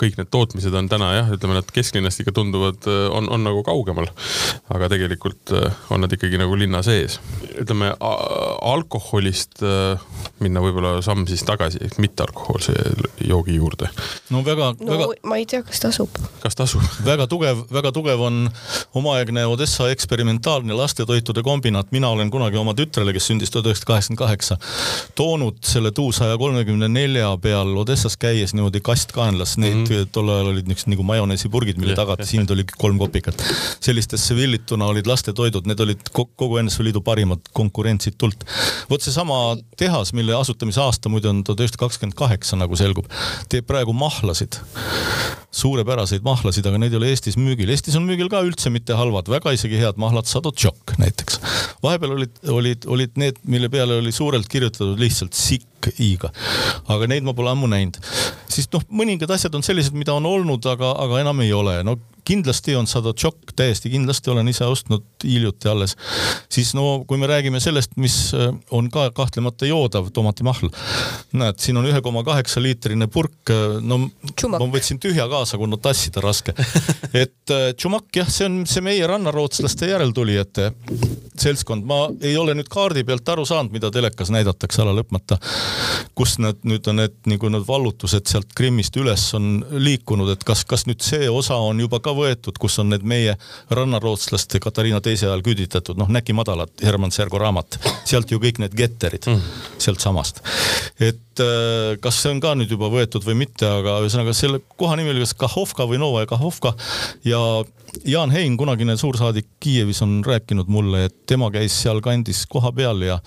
Speaker 1: kõik need tootmised on täna jah, ütleme nad kesklinnast ikka tunduvad, on, on nagu kaugemal. aga tegelikult on nad ikkagi nagu linna sees. ütleme alkoholist minna võib-olla samm siis tagasi, ehk mittealkohoolse joogi juurde.
Speaker 2: no väga
Speaker 3: no,
Speaker 2: väga.
Speaker 3: ma ei tea, kas tasub.
Speaker 1: kas tasub?
Speaker 2: väga tugev, väga tugev on omaaegne Odessa eksperimentaalne lastetoitude kombinaat. mina olen kunagi oma tütrele, kes sündis tuhat üheksasada kaheksakümmend kaheksa, toonud selle tuu saja kolmekümne nelja peal Odessas käinud käies niimoodi kastkaenlas, neid mm -hmm. tol ajal olid niisugused nagu majoneesipurgid, mille tagatis hind oli kolm kopikat. sellistesse villituna olid lastetoidud, need olid kogu NSV Liidu parimad konkurentsitult. vot seesama tehas, mille asutamise aasta muide on tuhat üheksasada kakskümmend kaheksa, nagu selgub, teeb praegu mahlasid suurepäraseid mahlasid, aga neid ei ole Eestis müügil. Eestis on müügil ka üldse mitte halvad, väga isegi head mahlad, Sadotšok näiteks. vahepeal olid, olid, olid need, mille peale oli suurelt kirjutatud lihtsalt sikk i-ga. aga neid ma pole ammu näinud. siis noh, mõningad asjad on sellised, mida on olnud, aga, aga enam ei ole. no kindlasti on Sadotšok, täiesti kindlasti olen ise ostnud hiljuti alles. siis no kui me räägime sellest, mis äh, on ka kahtlemata joodav tomatimahl. näed, siin on ühe koma kaheksa liitrine purk, äh, no Tšumak. ma võtsin tühja kaasa, kuna tassida raske. et äh, Tšumak jah, see on see meie rannarootslaste järeltulijate seltskond, ma ei ole nüüd kaardi pealt aru saanud, mida telekas näidatakse ala lõpmata. kus nad nüüd on need nagu need vallutused sealt Krimmist üles on liikunud, et kas, kas nüüd see osa on juba ka ka võetud, kus on need meie rannarootslaste Katariina teise ajal küüditatud, noh, Näki madalad, Herman Sergo raamat, sealt ju kõik need getterid mm. sealtsamast. et äh, kas see on ka nüüd juba võetud või mitte, aga ühesõnaga selle koha nimi oli kas Kahovka või Novaja Kahovka ja Jaan Hein, kunagine suursaadik Kiievis on rääkinud mulle, et tema käis sealkandis kohapeal ja,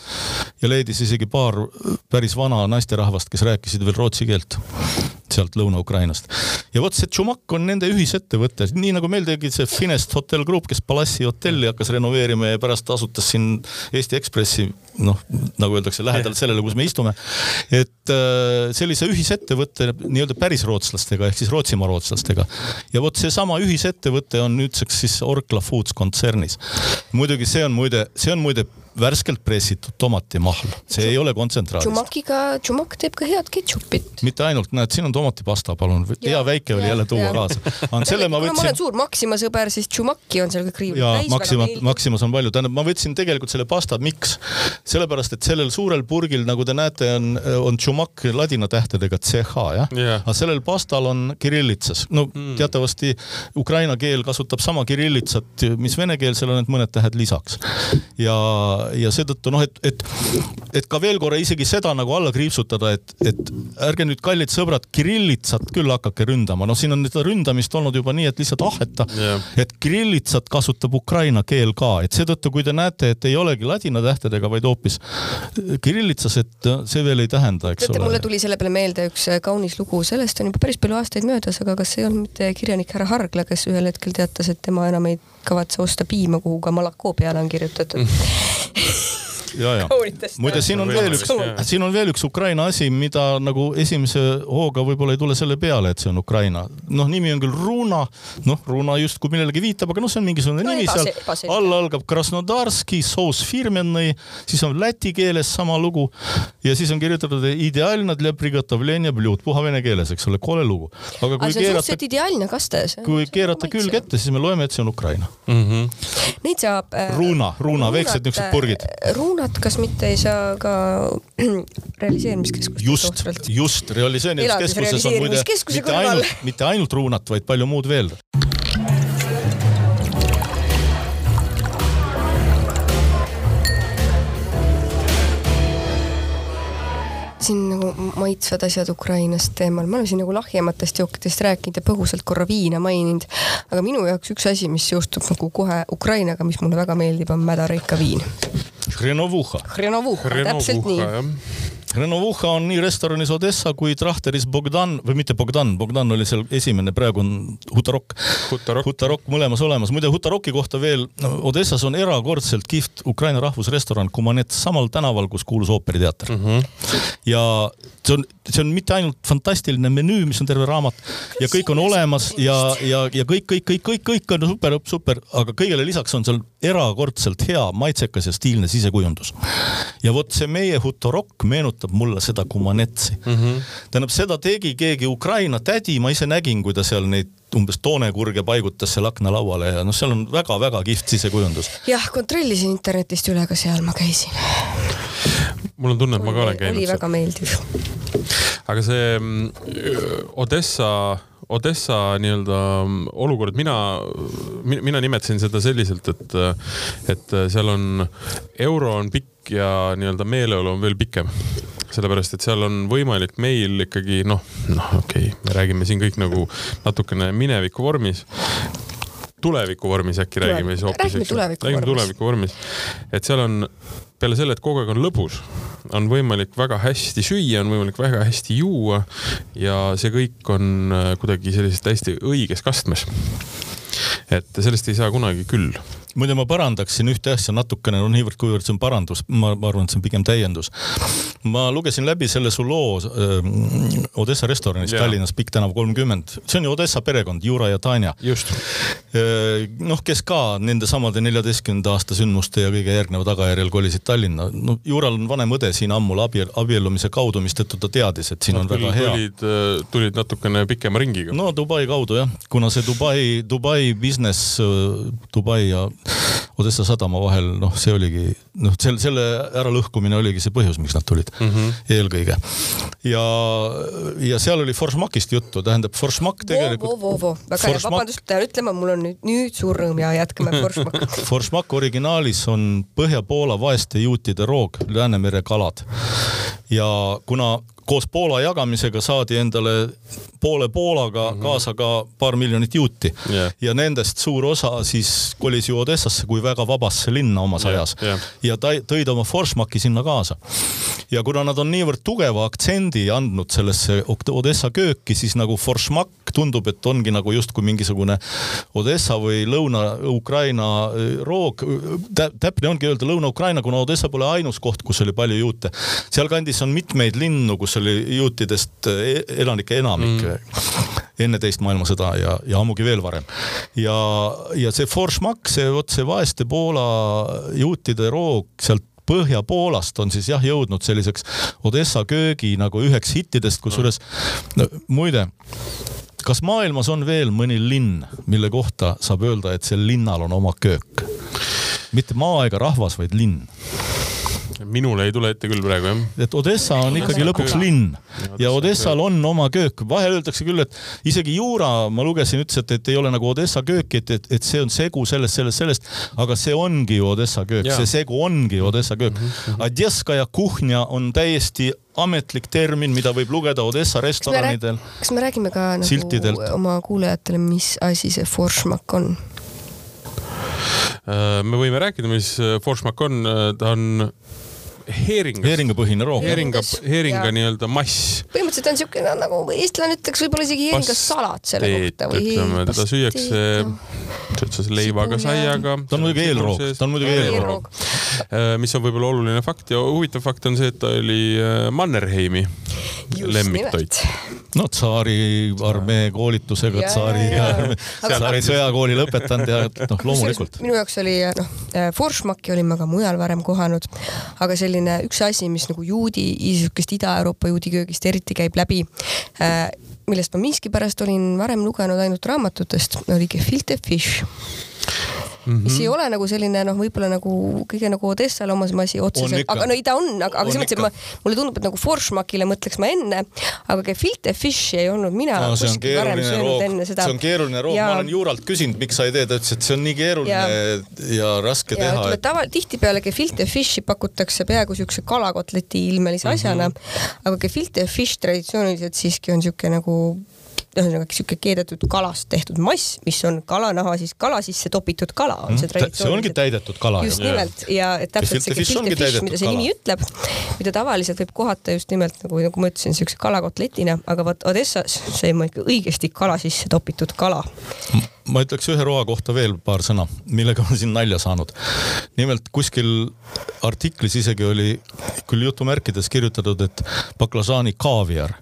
Speaker 2: ja leidis isegi paar päris vana naisterahvast, kes rääkisid veel rootsi keelt sealt Lõuna-Ukrainast. ja vot see Tšumak on nende ühisettevõte, nii nagu meil tegi see Finest Hotel Group, kes Palassi hotelli hakkas renoveerima ja pärast asutas siin Eesti Ekspressi, noh, nagu öeldakse, lähedal sellele, kus me istume. et äh, sellise ühisettevõtte nii-öelda päris rootslastega ehk siis Rootsimaa rootslastega. ja vot seesama ühisettevõte on nüüdseks siis Orkla Foods kontsernis. muidugi see on muide, see on muide värskelt pressitud tomatimahl, see ei ole kontsentraadist.
Speaker 3: Tšumakiga, Tšumak teeb ka head ketšupit.
Speaker 2: mitte ainult, näed, siin on tomatipasta, palun, hea väike oli jälle tuua kaasa. selle ma
Speaker 3: võtsin. kuna ma olen suur Maxima sõber, siis Tšumaki on seal kõik riiulil
Speaker 2: täis. Maxima, Maximas on palju, tähendab, ma võtsin tegelikult selle pasta, miks? Sellepärast, et sellel suurel purgil, nagu te näete, on, on Tšumak ladina tähtedega CH, jah yeah.. aga sellel pastal on kirillitsas, no mm. teatavasti ukraina keel kasutab sama kirillitsat, mis venekeelsel on, et mõned tähed lisaks. ja, ja seetõttu noh, et, et, et ka veel korra isegi seda nagu alla kriipsutada, et, et ärge nüüd, kallid sõbrad, kirillitsat küll hakake ründama, noh, siin on seda ründamist olnud juba nii, et lihtsalt aheta yeah., et kirillitsat kasutab ukraina keel ka, et seetõttu, kui te näete, et ei olegi ladina tähtedega, vaid hoopis kirillitsas, et see veel ei tähenda, eks
Speaker 3: Teate, ole. mulle tuli selle peale meelde üks kaunis lugu, sellest on juba päris palju aastaid möödas, aga kas ei olnud mitte kirjanik härra Hargla, kes ühel hetkel teatas, et tema enam ei kavatse osta piima, kuhu ka Malakoo peale on kirjutatud
Speaker 2: ja, ja muide, siin on veel üks, siin on veel üks Ukraina asi, mida nagu esimese hooga võib-olla ei tule selle peale, et see on Ukraina. noh, nimi on küll Runa, noh, Runa justkui millelegi viitab, aga noh, see on mingisugune no, nimi seal. all algab Krasnodarski, soos firmennõi, siis on läti keeles sama lugu ja siis on kirjutatud ideaalne для приготовления блюд, puha vene keeles, eks ole, kole lugu.
Speaker 3: aga kui aga keerata,
Speaker 2: ideaalne
Speaker 3: kaste.
Speaker 2: kui keerata külg ette, siis me loeme, et see on Ukraina
Speaker 3: mm. -hmm. Neid saab
Speaker 2: äh,. Runa, Runa, väiksed niisugused purgid.
Speaker 3: Runa Ruunat, kas mitte ei saa ka realiseerimiskeskustes
Speaker 2: just, just, realiseerimiskeskuses on muide mitte ainult, mitte ainult Ruunat, vaid palju muud veel.
Speaker 3: siin nagu maitsvad asjad Ukrainast teemal, me oleme siin nagu lahjematest jookidest rääkinud ja põgusalt korra viina maininud, aga minu jaoks üks asi, mis seostub nagu kohe Ukrainaga, mis mulle väga meeldib, on mädareika viin
Speaker 2: Hrenovuha.
Speaker 3: Hrenovuha, täpselt nii.
Speaker 2: Hrenovuha on nii restoranis Odessa kui Trahteris Bogdan või mitte Bogdan, Bogdan oli seal esimene, praegu on Hutarok.
Speaker 1: Hutarok,
Speaker 2: Hutarok mõlemas olemas. muide Hutaroki kohta veel, Odessas on erakordselt kihvt Ukraina rahvusrestoran Kumanets samal tänaval, kus kuulus ooperiteater mm. -hmm. ja see on, see on mitte ainult fantastiline menüü, mis on terve raamat ja kõik on olemas ja, ja, ja kõik, kõik, kõik, kõik, kõik on super, super, aga kõigele lisaks on seal erakordselt hea, maitsekas ja stiilne sisekujundus. ja vot see meie Hutorok meenutab mulle seda Kumanetsi mm. -hmm. tähendab, seda tegi keegi Ukraina tädi, ma ise nägin, kui ta seal neid umbes toonekurge paigutas seal aknalauale ja noh, seal on väga-väga kihvt sisekujundus.
Speaker 3: jah, kontrollisin internetist üle, ka seal ma käisin.
Speaker 1: Mul on tunne, et ma ka olen käinud.
Speaker 3: oli väga meeldiv.
Speaker 1: aga see mm, Odessa Odessa nii-öelda olukord, mina, mina nimetasin seda selliselt, et, et seal on, euro on pikk ja nii-öelda meeleolu on veel pikem sellepärast et seal on võimalik meil ikkagi noh, noh, okei okay,, me räägime siin kõik nagu natukene mineviku vormis tuleviku vormis äkki räägime siis hoopis.
Speaker 3: räägime tuleviku
Speaker 1: vormis. tuleviku vormis. et seal on peale selle, et kogu aeg on lõbus, on võimalik väga hästi süüa, on võimalik väga hästi juua ja see kõik on äh, kuidagi sellises täiesti õiges kastmes. et sellest ei saa kunagi küll
Speaker 2: muide, ma parandaksin ühte asja natukene, no niivõrd-kuivõrd see on parandus, ma, ma arvan, et see on pigem täiendus. ma lugesin läbi selle su loo äh, Odessa restoranis yeah. Tallinnas, Pikk tänav kolmkümmend. see on ju Odessa perekond, Jura ja Tanja. äh,. noh, kes ka nendesamade neljateistkümnenda aasta sündmuste ja kõige järgneva tagajärjel kolisid Tallinna. no Jural on vanem õde siin ammul abiel, abiellumise kaudu, mistõttu ta teadis, et siin no, on väga hea.
Speaker 1: tulid, äh, tulid natukene pikema ringiga.
Speaker 2: no Dubai kaudu jah, kuna see Dubai, Dubai business, Dubai ja Odessa sadama vahel, noh, see oligi noh, selle, selle äralõhkumine oligi see põhjus, miks nad tulid mm -hmm. eelkõige. ja, ja seal oli Forsmakist juttu, tähendab Forsmak tegelikult.
Speaker 3: Vo, vo, vo, väga hea, vabandust, pean ütlema, mul on nüüd, nüüd suur rõõm ja jätkame Forsmak
Speaker 2: Forsmak originaalis on Põhja-Poola vaeste juutide roog, Läänemere kalad. ja kuna koos Poola jagamisega saadi endale poole Poolaga mm -hmm. kaasa ka paar miljonit juuti yeah. ja nendest suur osa siis kolis ju Odessasse kui väga vabasse linna omas yeah, ajas yeah. ja ta tõid oma Forsmaki sinna kaasa. ja kuna nad on niivõrd tugeva aktsendi andnud sellesse Odessa kööki, siis nagu Forsmak tundub, et ongi nagu justkui mingisugune Odessa või Lõuna-Ukraina äh, roog. täpne ongi öelda Lõuna-Ukraina, kuna Odessa pole ainus koht, kus oli palju juute. sealkandis on mitmeid linnu, kus oli juutidest e-, elanike enamik mm enne teist maailmasõda ja, ja ammugi veel varem. ja, ja see Forschmack, see vot see vaeste Poola juutide roog sealt Põhja-Poolast on siis jah jõudnud selliseks Odessa köögi nagu üheks hittidest, kusjuures no, muide kas maailmas on veel mõni linn, mille kohta saab öelda, et sel linnal on oma köök? mitte maa ega rahvas, vaid linn
Speaker 1: minule ei tule ette küll praegu jah.
Speaker 2: et Odessa on ikkagi Odessa lõpuks köök. linn ja Odessal on oma köök, vahel öeldakse küll, et isegi Juura, ma lugesin, ütles, et, et ei ole nagu Odessa kööki, et, et, et see on segu sellest, sellest, sellest, aga see ongi ju Odessa köök, see segu ongi Odessa köök mm. -hmm. Odesskaja kuhnia on täiesti ametlik termin, mida võib lugeda Odessa restoranidel.
Speaker 3: kas me räägime ka nagu siltidelt. oma kuulajatele, mis asi see Forschmack on?
Speaker 1: Äh, me võime rääkida, mis Forschmack on, ta on heeringas.
Speaker 2: heeringapõhine roog.
Speaker 1: heeringa, heeringa nii-öelda mass.
Speaker 3: põhimõtteliselt on siukene nagu eestlane ütleks võib-olla isegi heeringasalat selle kohta
Speaker 1: või. ütleme, teda süüakse, sa leivaga, saiaga.
Speaker 2: ta on muidugi eelroog, ta on muidugi eelroog.
Speaker 1: Äh, mis on võib-olla oluline fakt ja huvitav fakt on see, et ta oli äh, Mannerheimi lemmiktoit.
Speaker 2: no tsaari armee koolitusega, tsaari, tsaari sõjakooli lõpetanud ja noh, loomulikult.
Speaker 3: minu jaoks oli noh, äh, Forschmacki olin ma ka mujal varem kohanud, aga selline selline üks asi, mis nagu juudi, niisugust Ida-Euroopa juudi köögist eriti käib läbi äh,, millest ma miskipärast olin varem lugenud ainult raamatutest, oli gefilte fish mm, -hmm. mis ei ole nagu selline noh, võib-olla nagu kõige nagu Odessale omasem asi otseselt, aga no ei ta on, aga, aga selles mõttes, et ma, mulle tundub, et nagu Forschmackile mõtleks ma enne, aga gefilte fish'i ei olnud mina no, kuskil varem söönud enne seda.
Speaker 2: see on keeruline roog ja..., ma olen Juuralt küsinud, miks sa ei tee, ta ütles, et see on nii keeruline ja, ja raske ja, teha.
Speaker 3: Et... tava, tihtipeale gefilte fish'i pakutakse peaaegu siukse kalakotleti ilmelise mhm. asjana mm, -hmm. aga gefilte fish traditsiooniliselt siiski on siuke nagu ühesõnaga sihuke keedetud kalast tehtud mass, mis on kalanaha siis kala sisse topitud kala, on see traditsioon.
Speaker 2: see ongi täidetud kala.
Speaker 3: just ja. nimelt ja et täpselt see fish, mida see nimi ütleb, mida tavaliselt võib kohata just nimelt nagu, nagu ma ütlesin, siukse kalakotletina, aga vot Odessas see on ikka õigesti kala sisse topitud kala
Speaker 2: ma ütleks ühe roa kohta veel paar sõna, millega on siin nalja saanud. nimelt kuskil artiklis isegi oli küll jutumärkides kirjutatud, et baklažaani kaaviar.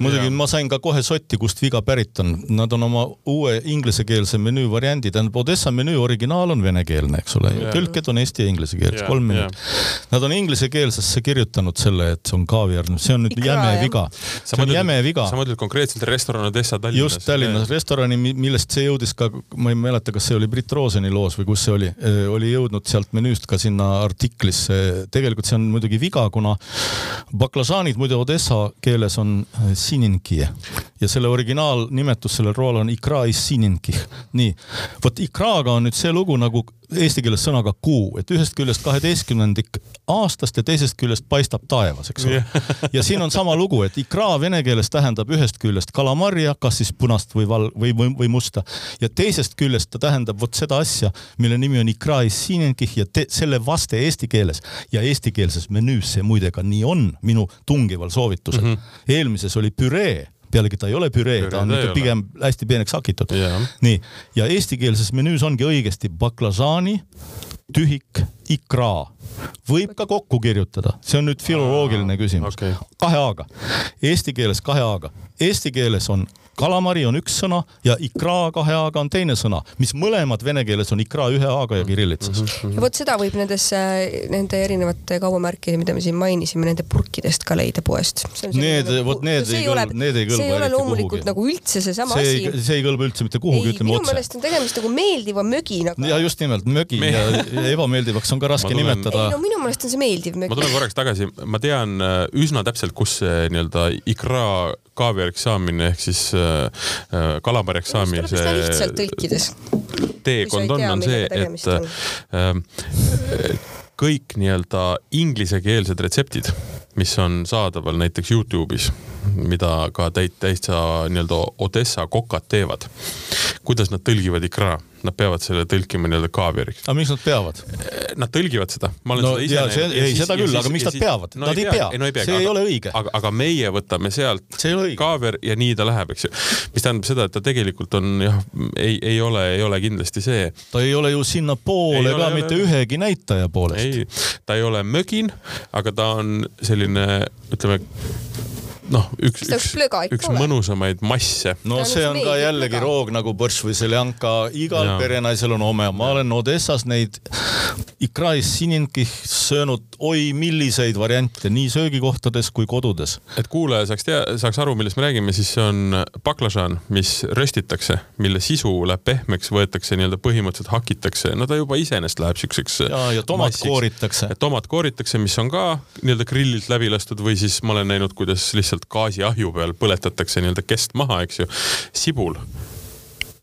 Speaker 2: muidugi ja. ma sain ka kohe sotti, kust viga pärit on. Nad on oma uue inglisekeelse menüü variandi, tähendab Odessa menüü originaal on venekeelne, eks ole, tõlked on eesti ja inglise keeles, kolm minutit. Nad on inglisekeelsesse kirjutanud selle, et see on kaaviar, see on nüüd Ikra, jäme jah. viga. see on mõtled, jäme viga.
Speaker 1: sa mõtled konkreetselt restoran Odessa Tallinnas?
Speaker 2: just Tallinnas, restorani, millest see jõudis ka, ma ei mäleta, kas see oli Brit Roseni loos või kus see oli, oli jõudnud sealt menüüst ka sinna artiklisse. tegelikult see on muidugi viga, kuna baklažaanid muide Odessa keeles on sininki ja selle originaalnimetus sellel rool on ikra is sininki. nii, vot ikraga on nüüd see lugu nagu eesti keeles sõnaga kuu, et ühest küljest kaheteistkümnendik aastast ja teisest küljest paistab taevas, eks ole. ja siin on sama lugu, et ikra vene keeles tähendab ühest küljest kalamarja, kas siis punast või val- või, või, või musta ja teisest küljest ta tähendab vot seda asja, mille nimi on ikra isinenkih ja te, selle vaste eesti keeles ja eestikeelses menüüs see muide ka nii on, minu tungival soovitusel mm. -hmm. eelmises oli püree pealegi ta ei ole püree, ta on ikka pigem hästi peeneks hakitud. nii, ja eestikeelses menüüs ongi õigesti baklažaani, tühik, ikra. võib ka kokku kirjutada, see on nüüd filoloogiline küsimus. okay.. kahe A-ga, eesti keeles kahe A-ga, eesti keeles on kalamari on üks sõna ja ikra kahe A-ga on teine sõna, mis mõlemad vene keeles on ikra ühe A-ga ja kirillitsas mm.
Speaker 3: -hmm. ja vot seda võib nendesse, nende erinevate kaubamärkide, mida me siin mainisime, nende purkidest ka leida poest.
Speaker 2: Need, vot need ei kõlba, need ei kõlba
Speaker 3: see ei ole loomulikult nagu üldse seesama
Speaker 2: see asi. see ei kõlba üldse mitte kuhugi, ütleme otse.
Speaker 3: minu meelest on tegemist nagu meeldiva möginaga.
Speaker 2: ja just nimelt mögi Me... ja ebameeldivaks on ka raske tulen... nimetada.
Speaker 3: ei no minu meelest on see meeldiv mögi.
Speaker 1: ma tulen korraks tagasi, ma tean äh, üsna täpselt, kus see nii-öelda ikra kaaviariks saamine ehk siis äh, äh kalamarjaks saamise
Speaker 3: lihtsalt tõlkides.
Speaker 1: teekond on, on see, et äh, kõik nii-öelda inglisekeelsed retseptid, mis on saadaval näiteks Youtube'is, mida ka täit-, täitsa nii-öelda Odessa kokad teevad. kuidas nad tõlgivad ikra nad peavad selle tõlkima nii-öelda kaaviariks.
Speaker 2: aga miks nad peavad?
Speaker 1: Nad tõlgivad seda.
Speaker 2: no ja see, ei seda küll, aga miks nad siis, peavad no,? Nad ei pea,
Speaker 1: no, ei
Speaker 2: pea, see aga, ei ole õige.
Speaker 1: aga, aga meie võtame sealt kaaviar ja nii ta läheb, eks ju. mis tähendab seda, et ta tegelikult on jah, ei, ei ole, ei ole kindlasti see.
Speaker 2: ta ei ole ju sinnapoole ka ole, mitte ühegi näitaja poolest.
Speaker 1: ei, ta ei ole mögin, aga ta on selline, ütleme noh, üks, üks
Speaker 3: üks plöga ole?
Speaker 1: mõnusamaid masse
Speaker 2: no see on ka jällegi
Speaker 3: väga.
Speaker 2: roog nagu borš või seljanka, igal
Speaker 1: Jaa.
Speaker 2: perenaisel on oma, ma olen Odessas neid ikrais sininki söönud oi milliseid variante nii söögikohtades kui kodudes.
Speaker 1: et kuulaja saaks tea, saaks aru, millest me räägime, siis see on baklažaan, mis röstitakse, mille sisu läheb pehmeks, võetakse nii-öelda põhimõtteliselt hakitakse, no ta juba iseenesest läheb siukseks.
Speaker 2: ja, ja tomat kooritakse.
Speaker 1: tomat kooritakse, mis on ka nii-öelda grillilt läbi lastud või siis ma olen näinud, kuidas lihtsalt gaasiahju peal põletatakse nii-öelda kest maha, eks ju. sibul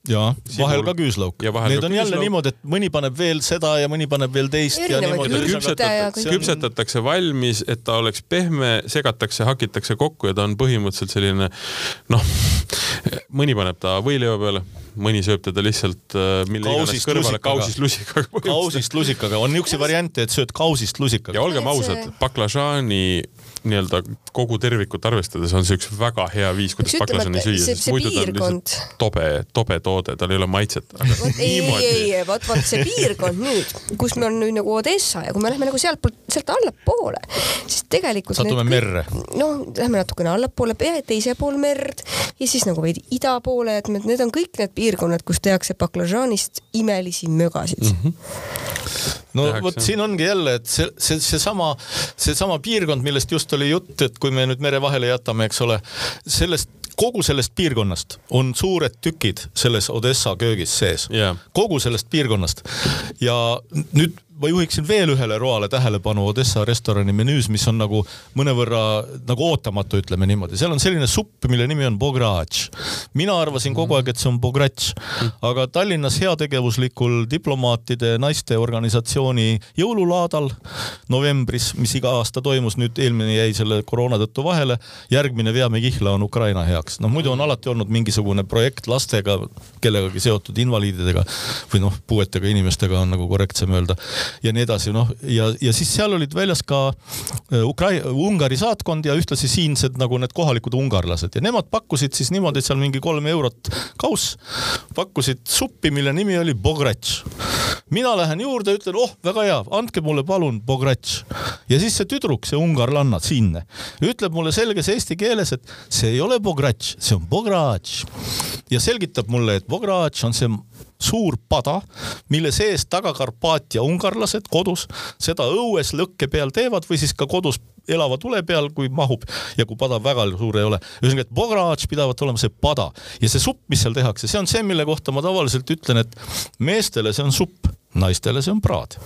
Speaker 2: ja
Speaker 1: Sibul.
Speaker 2: vahel ka küüslauk.
Speaker 1: Ja
Speaker 2: Need on jälle
Speaker 1: küüslauk.
Speaker 2: niimoodi, et mõni paneb veel seda ja mõni paneb veel teist ja
Speaker 1: küpsetatakse,
Speaker 3: ja
Speaker 1: küpsetatakse valmis, et ta oleks pehme, segatakse, hakitakse kokku ja ta on põhimõtteliselt selline noh, mõni paneb ta võileiva peale, mõni sööb teda lihtsalt äh, mille iganes
Speaker 2: Kausist
Speaker 1: kõrvale
Speaker 2: lusikaga.
Speaker 1: kausist lusikaga.
Speaker 2: kausist lusikaga, on niisuguseid variante, et sööd kausist
Speaker 1: ja
Speaker 2: lusikaga.
Speaker 1: olgem
Speaker 3: Et
Speaker 1: ausad baklažaani nii-öelda kogu tervikut arvestades on see üks väga hea viis, kuidas
Speaker 3: et
Speaker 1: süüa, sest muidu ta on lihtsalt tobe, tobe toode, tal ei ole maitset.
Speaker 3: ei, ei, ei, vot, vot see piirkond nüüd, kus me on nüüd nagu Odessa ja kui me lähme nagu sealtpoolt, sealt allapoole, siis tegelikult.
Speaker 2: Satume merre.
Speaker 3: noh, lähme natukene allapoole, teise pool merd ja siis nagu veidi ida poole, et need on kõik need piirkonnad, kus tehakse baklažaanist imelisi mögasid mm. -hmm.
Speaker 2: No vot siin ongi jälle, et see, see, seesama, seesama piirkond, millest just oli jutt, et kui me nüüd mere vahele jätame, eks ole, sellest, kogu sellest piirkonnast on suured tükid selles Odessa köögis sees.
Speaker 1: Jaa.
Speaker 2: kogu sellest piirkonnast. Ja nüüd ma juhiksin veel ühele roale tähelepanu Odessa restorani menüüs, mis on nagu mõnevõrra nagu ootamatu, ütleme niimoodi, seal on selline supp, mille nimi on bograč. mina arvasin kogu aeg, et see on bogratš, aga Tallinnas heategevuslikul diplomaatide naiste organisatsiooni jõululaadal novembris, mis iga aasta toimus, nüüd eelmine jäi selle koroona tõttu vahele, järgmine Veame kihla on Ukraina heaks. noh, muidu on alati olnud mingisugune projekt lastega, kellegagi seotud invaliididega või noh, puuetega inimestega on nagu korrektsem öelda ja nii edasi, noh ja, ja siis seal olid väljas ka äh, Ukrai-, Ungari saatkond ja ühtlasi siinsed nagu need kohalikud ungarlased ja nemad pakkusid siis niimoodi, et seal mingi kolm eurot kauss, pakkusid suppi, mille nimi oli bogratš. mina lähen juurde, ütlen, oh, väga hea, andke mulle palun bogratš. ja siis see tüdruk, see ungarlanna siinne, ütleb mulle selges eesti keeles, et see ei ole bogratš, see on bogratš. ja selgitab mulle, et bogratš on see suur pada, mille sees Taga-Karpaatia ungarlased kodus seda õues lõkke peal teevad või siis ka kodus elava tule peal, kui mahub ja kui pada väga suur ei ole. ühesõnaga, et bograč pidavat olema see pada ja see supp, mis seal tehakse, see on see, mille kohta ma tavaliselt ütlen, et meestele see on supp, naistele see on praad.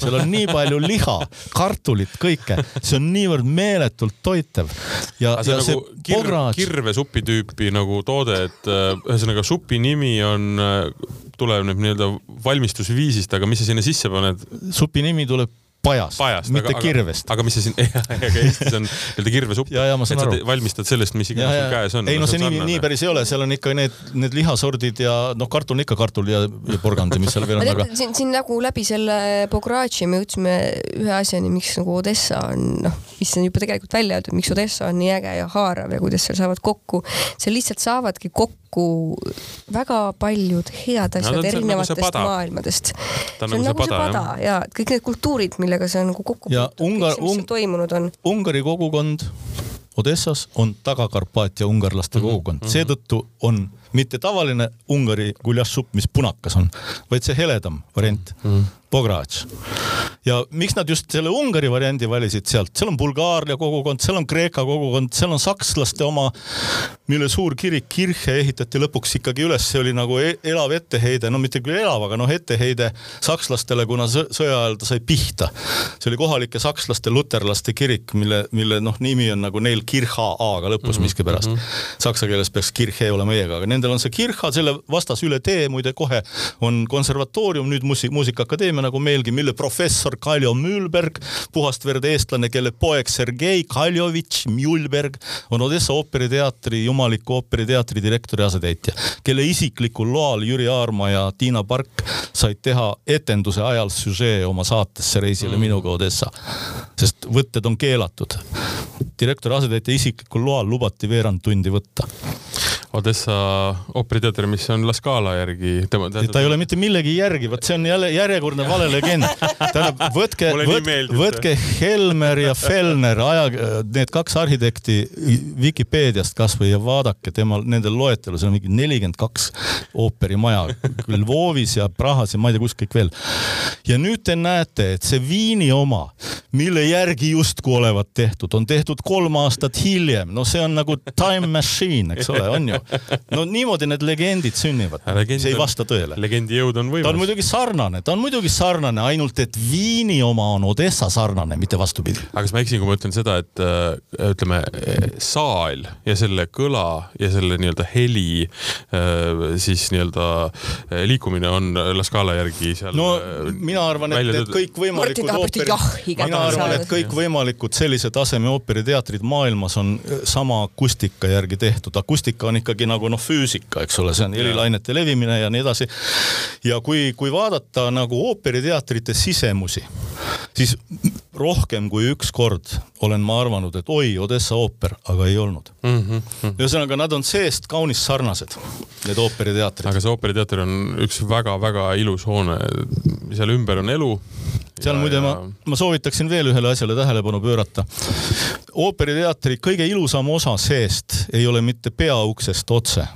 Speaker 2: seal on nii palju liha, kartulit, kõike, see on niivõrd meeletult toitev ja, ja see
Speaker 1: nagu kir,
Speaker 2: bograč,
Speaker 1: kirvesupi tüüpi nagu toode, et äh, ühesõnaga supi nimi on, tuleneb nii-öelda valmistusviisist, aga mis sa sinna sisse paned?
Speaker 2: supi nimi tuleb pajast,
Speaker 1: pajast,
Speaker 2: mitte
Speaker 1: aga,
Speaker 2: kirvest.
Speaker 1: aga mis sa siin, aga Eestis on nii-öelda kirvesupp.
Speaker 2: Ja, ja ma saan
Speaker 1: et sa valmistad sellest, mis iganes sul käes on.
Speaker 2: ei no see nii, nii päris ei ole, seal on ikka need, need lihasordid ja noh, kartul on ikka kartul ja, ja porgand ja mis seal veel on, aga
Speaker 3: siin, siin nagu läbi selle Bogratši me jõudsime ühe asjani, miks nagu Odessa on noh, mis on juba tegelikult välja öeldud, miks Odessa on nii äge ja haarav ja kuidas seal saavad kokku, seal lihtsalt saavadki kokku väga paljud head asjad
Speaker 1: seal nagu
Speaker 3: erinevatest
Speaker 1: pada.
Speaker 3: maailmadest. See on
Speaker 1: nagu see
Speaker 3: nagu see
Speaker 1: pada,
Speaker 3: pada ja kõik need kultuurid, millega see on nagu kokku puutunud, kõik see, mis seal toimunud on.
Speaker 2: Ungari kogukond Odessas on Taga-Karpaatia ungarlaste
Speaker 1: Mhm,
Speaker 2: kogukond, seetõttu on mitte tavaline Ungari guljašsupp, mis punakas on, vaid see heledam variant
Speaker 1: Mhm.
Speaker 2: Bogratš. Ja miks nad just selle Ungari variandi valisid sealt, seal on Bulgaaria kogukond, seal on Kreeka kogukond, seal on sakslaste oma, mille suur kirik Kirche ehitati lõpuks ikkagi üles, see oli nagu e- elav etteheide, no mitte küll elav, aga noh, etteheide sakslastele, kuna sõ- sõja ajal ta sai pihta. see oli kohalike sakslaste luterlaste kirik, mille, mille noh, nimi on nagu neil Kircha A-ga lõpus mm -hmm. miskipärast. Saksa keeles peaks Kirche olema E-ga, aga nendel on see Kircha, selle vastas üle tee muide kohe on konservatoorium, nüüd muusik, muusikaakadeemia nagu meilgi, mille professor Kaljo Müülberg, puhast verd eestlane, kelle poeg Sergei Kaljovitš Müülberg on Odessa ooperiteatri, Jumaliku ooperiteatri direktori asetäitja, kelle isiklikul loal Jüri Aarma ja Tiina Park said teha etenduse ajal süžee oma saatesse Reisile minuga Odessa, sest võtted on keelatud. direktori asetäitja isiklikul loal lubati veerand tundi võtta.
Speaker 1: Odessa ooperiteater, mis on La Scala järgi tema.
Speaker 2: ta ei ole mitte millegi järgi, vot see on jälle järjekordne vale legend. tähendab, võtke, võtke, võtke Helmer ja Fellner, aja, need kaks arhitekti Vikipeediast kasvõi ja vaadake temal, nende loetelu, seal on mingi nelikümmend kaks ooperimaja Lvovis ja Prahas ja ma ei tea, kus kõik veel. ja nüüd te näete, et see Viini oma, mille järgi justkui olevat tehtud, on tehtud kolm aastat hiljem, no see on nagu time machine, eks ole, on ju no niimoodi need legendid sünnivad. see ei vasta tõele.
Speaker 1: legendi jõud on võimas.
Speaker 2: ta on muidugi sarnane, ta on muidugi sarnane, ainult et Viini oma on Odessa sarnane, mitte vastupidi.
Speaker 1: aga kas ma eksin, kui ma ütlen seda, et äh, ütleme, saal ja selle kõla ja selle nii-öelda heli äh, siis nii-öelda äh, liikumine on La Scala järgi seal.
Speaker 2: no mina arvan, et, et kõikvõimalikud ooperi, mina arvan, et kõikvõimalikud sellise taseme ooperiteatrid maailmas on sama akustika järgi tehtud. akustika on ikkagi nagu noh, füüsika, eks ole, see on helilainete levimine ja nii edasi. ja kui, kui vaadata nagu ooperiteatrite sisemusi, siis rohkem kui üks kord olen ma arvanud, et oi, Odessa ooper, aga ei olnud mm. -hmm. ühesõnaga, nad on seest kaunis sarnased, need ooperiteatrid.
Speaker 1: aga see ooperiteater on üks väga-väga ilus hoone, seal ümber on elu.
Speaker 2: Seal ja, muide ja... ma, ma soovitaksin veel ühele asjale tähelepanu pöörata. ooperiteatri kõige ilusam osa seest ei ole mitte peauksest otse,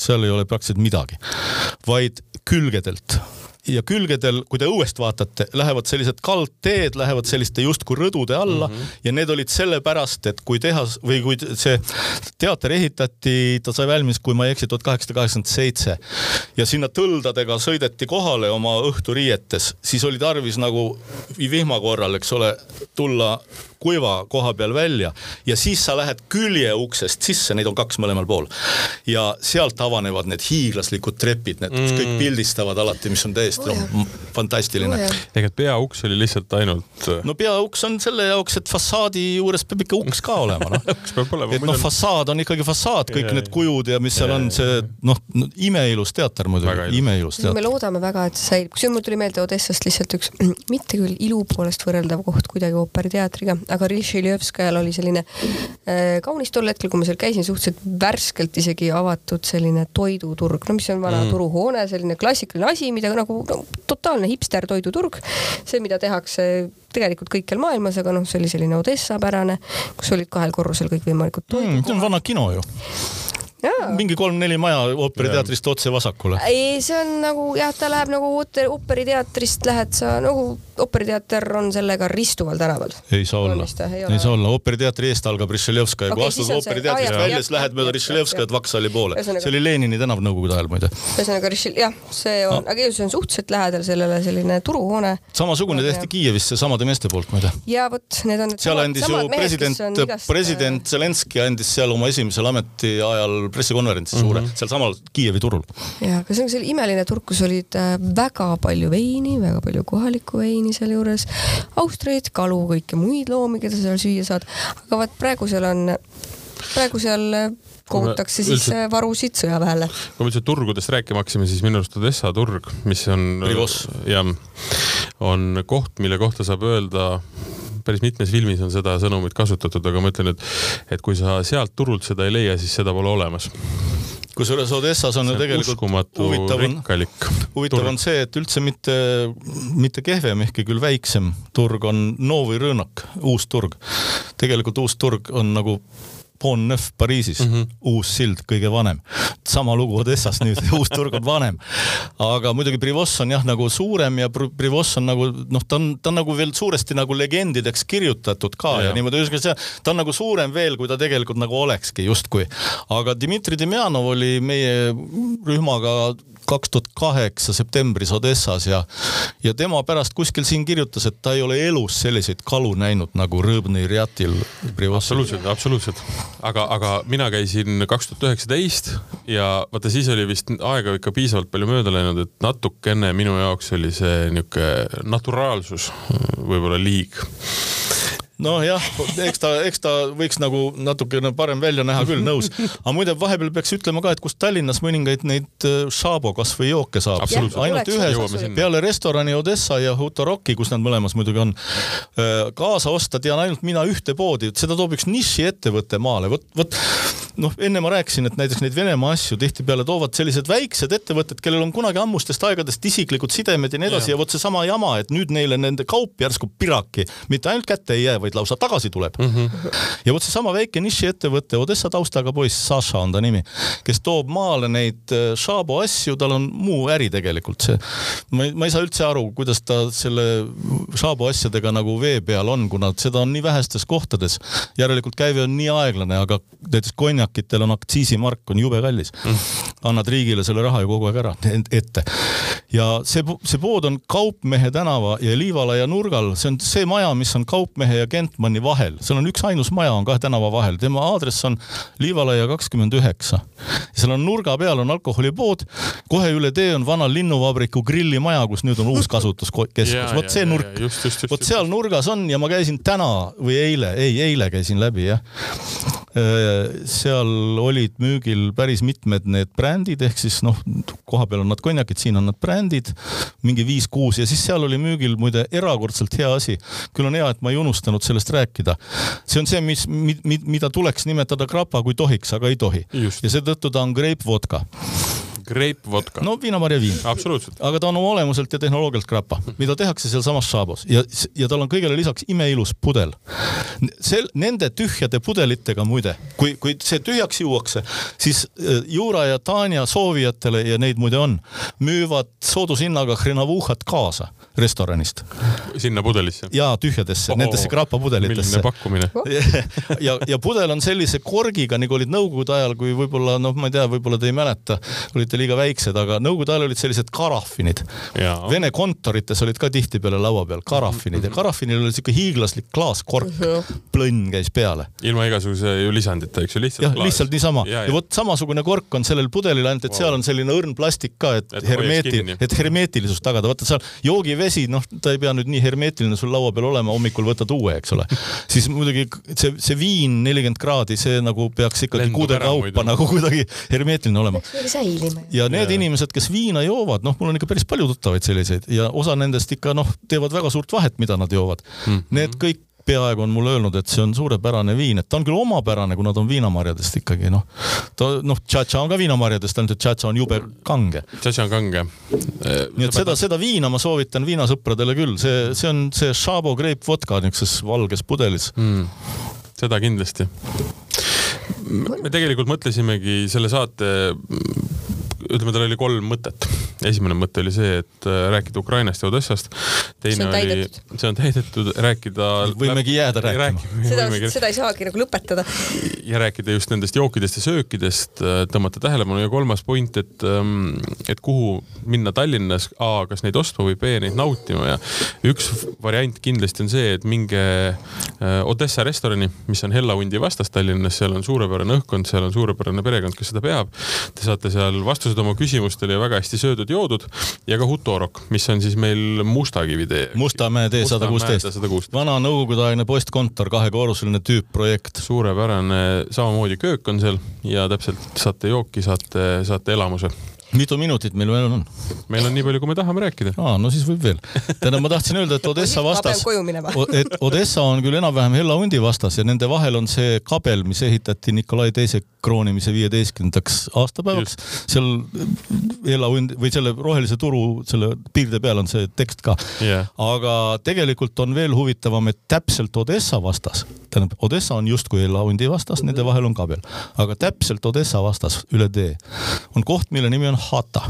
Speaker 2: seal ei ole praktiliselt midagi, vaid külgedelt ja külgedel, kui te õuest vaatate, lähevad sellised kaldteed, lähevad selliste justkui rõdude alla mm -hmm. ja need olid sellepärast, et kui tehas või kui see teater ehitati, ta sai valmis, kui ma ei eksi, tuhat kaheksasada kaheksakümmend seitse ja sinna tõldadega sõideti kohale oma õhturiietes, siis oli tarvis nagu vihma korral, eks ole, tulla kuiva koha peal välja ja siis sa lähed küljeuksest sisse, neid on kaks mõlemal pool. ja sealt avanevad need hiiglaslikud trepid, need mm. kõik pildistavad alati, mis on täiesti oh, no, fantastiline oh,.
Speaker 1: tegelikult peauks oli lihtsalt ainult.
Speaker 2: Äh, no peauks on selle jaoks, et fassaadi juures peab ikka uks ka olema, noh uks peab olema. et noh, fassaad on ikkagi fassaad, kõik ja, need kujud ja mis seal ja, on, see noh, imeilus teater muidugi, imeilus teater.
Speaker 3: me loodame väga, et see säilib, kusjuures mul tuli meelde Odessast lihtsalt üks, mitte küll ilu poolest võrreldav koht kuidagi ooperiteatriga, aga Richelieuskajal oli selline äh, kaunis tol hetkel, kui ma seal käisin, suhteliselt värskelt isegi avatud selline toiduturg, no mis on vana mm. turuhoone, selline klassikaline asi, mida nagu no, totaalne hipster toiduturg. see, mida tehakse tegelikult kõikjal maailmas, aga noh, see oli selline Odessa pärane, kus olid kahel korrusel kõikvõimalikud
Speaker 2: toidukohad mm,. see on vana kino ju mingi kolm-neli maja ooperiteatrist otse vasakule.
Speaker 3: ei, see on nagu jah, ta läheb nagu ooperiteatrist lähed sa nagu ooperiteater on sellega ristuval tänaval.
Speaker 2: ei saa olla, ei saa olla, ooperiteatri eest algab Rišeljevskaja okay,, kui astud ooperiteatrist välja, siis lähed mööda Rišeljevskajat Vaksali poole. see oli Lenini tänav nõukogude ajal muide.
Speaker 3: ühesõnaga Rišel-, jah, see on ah., aga see on suhteliselt lähedal sellele selline turuhoone.
Speaker 2: samasugune tehti Kiievisse samade meeste poolt muide.
Speaker 3: ja vot, need on.
Speaker 2: seal andis ju president, president Zelenskõi andis seal oma esimesel ametiajal pressikonverentsi suure mm -hmm. sealsamal Kiievi turul.
Speaker 3: ja, aga see on selline imeline turg, kus olid äh, väga palju veini, väga palju kohalikku veini sealjuures, austreid, kalu, kõiki muid loomi, keda seal süüa saad. aga vaat praegu seal on, praegu seal äh, kogutakse siis üldse, äh, varusid sõjaväele.
Speaker 1: kui me üldse turgudest rääkima hakkasime, siis minu arust Odessa turg, mis on, jah, on koht, mille kohta saab öelda päris mitmes filmis on seda sõnumit kasutatud, aga ma ütlen, et, et kui sa sealt turult seda ei leia, siis seda pole olemas
Speaker 2: kusjuures Odessas on ju tegelikult huvitav on, huvitav on see, et üldse mitte, mitte kehvem, ehkki küll väiksem turg on Novi Rõõnak, uus turg. tegelikult uus turg on nagu Pont Neuf Pariisis mm, -hmm. uus sild, kõige vanem. sama lugu Odessas nüüd, uus turg on vanem. aga muidugi Privos on jah, nagu suurem ja Privos on nagu noh, ta on, ta on nagu veel suuresti nagu legendideks kirjutatud ka ja, ja niimoodi, ühesõnaga see, ta on nagu suurem veel, kui ta tegelikult nagu olekski justkui. aga Dmitri Demjanov oli meie rühmaga kaks tuhat kaheksa septembris Odessas ja, ja tema pärast kuskil siin kirjutas, et ta ei ole elus selliseid kalu näinud nagu Rõõbnõi Rjatil.
Speaker 1: absoluutselt, absoluutselt. Aga, aga mina käisin kaks tuhat üheksateist ja vaata, siis oli vist aega ikka piisavalt palju mööda läinud, et natukene minu jaoks oli see niisugune naturaalsus võib-olla liig
Speaker 2: nojah, eks ta, eks ta võiks nagu natukene parem välja näha küll, nõus. aga muide, vahepeal peaks ütlema ka, et kus Tallinnas mõningaid neid äh, Šabo kasvõi jooke saab. ainult ühes, peale restorani Odessa ja Hutorocki, kus nad mõlemas muidugi on, äh, kaasa osta tean ainult mina ühte poodi, seda toob üks nišiettevõte maale, vot, vot noh, enne ma rääkisin, et näiteks neid Venemaa asju tihtipeale toovad sellised väiksed ettevõtted, kellel on kunagi ammustest aegadest isiklikud sidemed ja nii edasi ja, ja vot seesama jama, et nüüd neile nende kaup järsku piraki mitte ainult kätte ei jää, vaid lausa tagasi tuleb mm. -hmm. ja vot seesama väike nišiettevõte, Odessa taustaga poiss, Saša on ta nimi, kes toob maale neid äh, Šabo asju, tal on muu äri tegelikult see. ma ei, ma ei saa üldse aru, kuidas ta selle Šabo asjadega nagu vee peal on, kuna seda on nii vähestes kohtades. järelikult käive on nii aeglane, aga näiteks konjakitel on aktsiisimark on jube kallis. Mm.. annad riigile selle raha ju kogu aeg ära ette. ja see, see pood on Kaupmehe tänava ja Liivalaia nurgal, see on see maja, mis on Kaupmehe ja Gentmanni vahel, seal on üksainus maja on kahe tänava vahel, tema aadress on Liivalaia kakskümmend üheksa. seal on nurga peal on alkoholipood, kohe üle tee on vana linnuvabriku grillimaja, kus nüüd on uus kasutuskeskus, vot see nurk, vot seal nurgas on ja ma käisin täna või eile, ei eile käisin läbi jah seal olid müügil päris mitmed need brändid, ehk siis noh, kohapeal on nad konjakid, siin on nad brändid, mingi viis-kuus ja siis seal oli müügil muide erakordselt hea asi. küll on hea, et ma ei unustanud sellest rääkida. see on see, mis, mida tuleks nimetada grappa, kui tohiks, aga ei tohi. ja seetõttu ta on grape vodka
Speaker 1: Grape vodka.
Speaker 2: no viinamarja viin.
Speaker 1: absoluutselt.
Speaker 2: aga ta on oma olemuselt ja tehnoloogialt grappa, mida tehakse sealsamas Šabos ja, ja tal on kõigele lisaks imeilus pudel. sel, nende tühjade pudelitega muide, kui, kui see tühjaks juuakse, siis äh, Jura ja Tanja soovijatele ja neid muide on, müüvad soodushinnaga hrenavuhat kaasa restoranist.
Speaker 1: sinna pudelisse?
Speaker 2: jaa, tühjadesse oh,, nendesse grappa pudelitesse.
Speaker 1: milline pakkumine
Speaker 2: ja, ja pudel on sellise korgiga, nagu olid nõukogude ajal, kui võib-olla noh, ma ei tea, võib-olla te ei mäleta, olite liiga väiksed, aga nõukogude ajal olid sellised karaffinid. Vene kontorites olid ka tihtipeale laua peal karaffinid ja mhm. karaffinil oli siuke hiiglaslik klaaskork, plõnn käis peale.
Speaker 1: ilma igasuguse ju lisandita, eks ju, lihtsalt.
Speaker 2: jah, lihtsalt niisama ja, ja. ja vot samasugune kork on sellel pudelil, ainult et wow. seal on selline õrn plastik ka, et, et hermeeti-, et hermeetilisust tagada. vaata seal joogivesi, noh, ta ei pea nüüd nii hermeetiline sul laua peal olema, hommikul võtad uue, eks ole. siis muidugi see, see viin nelikümmend kraadi, see nagu peaks ikkagi kuude kaupa nagu kuidagi hermeetiline olema. ja need ja. inimesed, kes viina joovad, noh, mul on ikka päris palju tuttavaid selliseid ja osa nendest ikka noh, teevad väga suurt vahet, mida nad joovad mm. -hmm. Need kõik peaaegu on mulle öelnud, et see on suurepärane viin, et ta on küll omapärane, kuna ta on viinamarjadest ikkagi noh. ta noh, tšatša on ka viinamarjadest, ainult et tšatša on jube kange.
Speaker 1: tšatša on kange.
Speaker 2: nii et seda, seda viina ma soovitan viinasõpradele küll, see, see on see Šabo Grape vodka niisuguses valges pudelis
Speaker 1: mm,. seda kindlasti. me tegelikult mõtlesimegi selle saate ütleme, tal oli kolm mõtet. esimene mõte oli see, et äh, rääkida Ukrainast ja Odessast. teine oli, see on täidetud, rääkida.
Speaker 2: võimegi jääda rääkima.
Speaker 3: seda, seda ei saagi nagu lõpetada.
Speaker 1: ja rääkida just nendest jookidest ja söökidest, äh, tõmmata tähelepanu ja kolmas point, et, ähm, et kuhu minna Tallinnas, A, kas neid ostma või B, neid nautima ja üks variant kindlasti on see, et minge äh, Odessa restorani, mis on Hella hundi vastas Tallinnas, seal on suurepärane õhkkond, seal on suurepärane perekond, kes seda peab. Te saate seal vastused oma küsimustele ja väga hästi söödud-joodud ja ka Hutorok, mis on siis meil Mustakivi tee.
Speaker 2: Mustamäe tee sada kuusteist. vana nõukogudeaegne postkontor, kahekorruseline tüüpprojekt.
Speaker 1: suurepärane, samamoodi köök on seal ja täpselt saate jooki, saate, saate elamuse
Speaker 2: mitu minutit meil veel on?
Speaker 1: meil on nii palju, kui me tahame rääkida.
Speaker 2: aa, no siis võib veel. tähendab, ma tahtsin öelda, et Odessa vastas, et Odessa on küll enam-vähem Hella hundi vastas ja nende vahel on see kabel, mis ehitati Nikolai teise kroonimise viieteistkümnendaks aastapäevaks. seal Hella hund või selle rohelise turu selle piirde peal on see tekst ka yeah.. aga tegelikult on veel huvitavam, et täpselt Odessa vastas, tähendab, Odessa on justkui Hella hundi vastas, nende vahel on kabel, aga täpselt Odessa vastas üle tee on koht, mille nimi on Hata.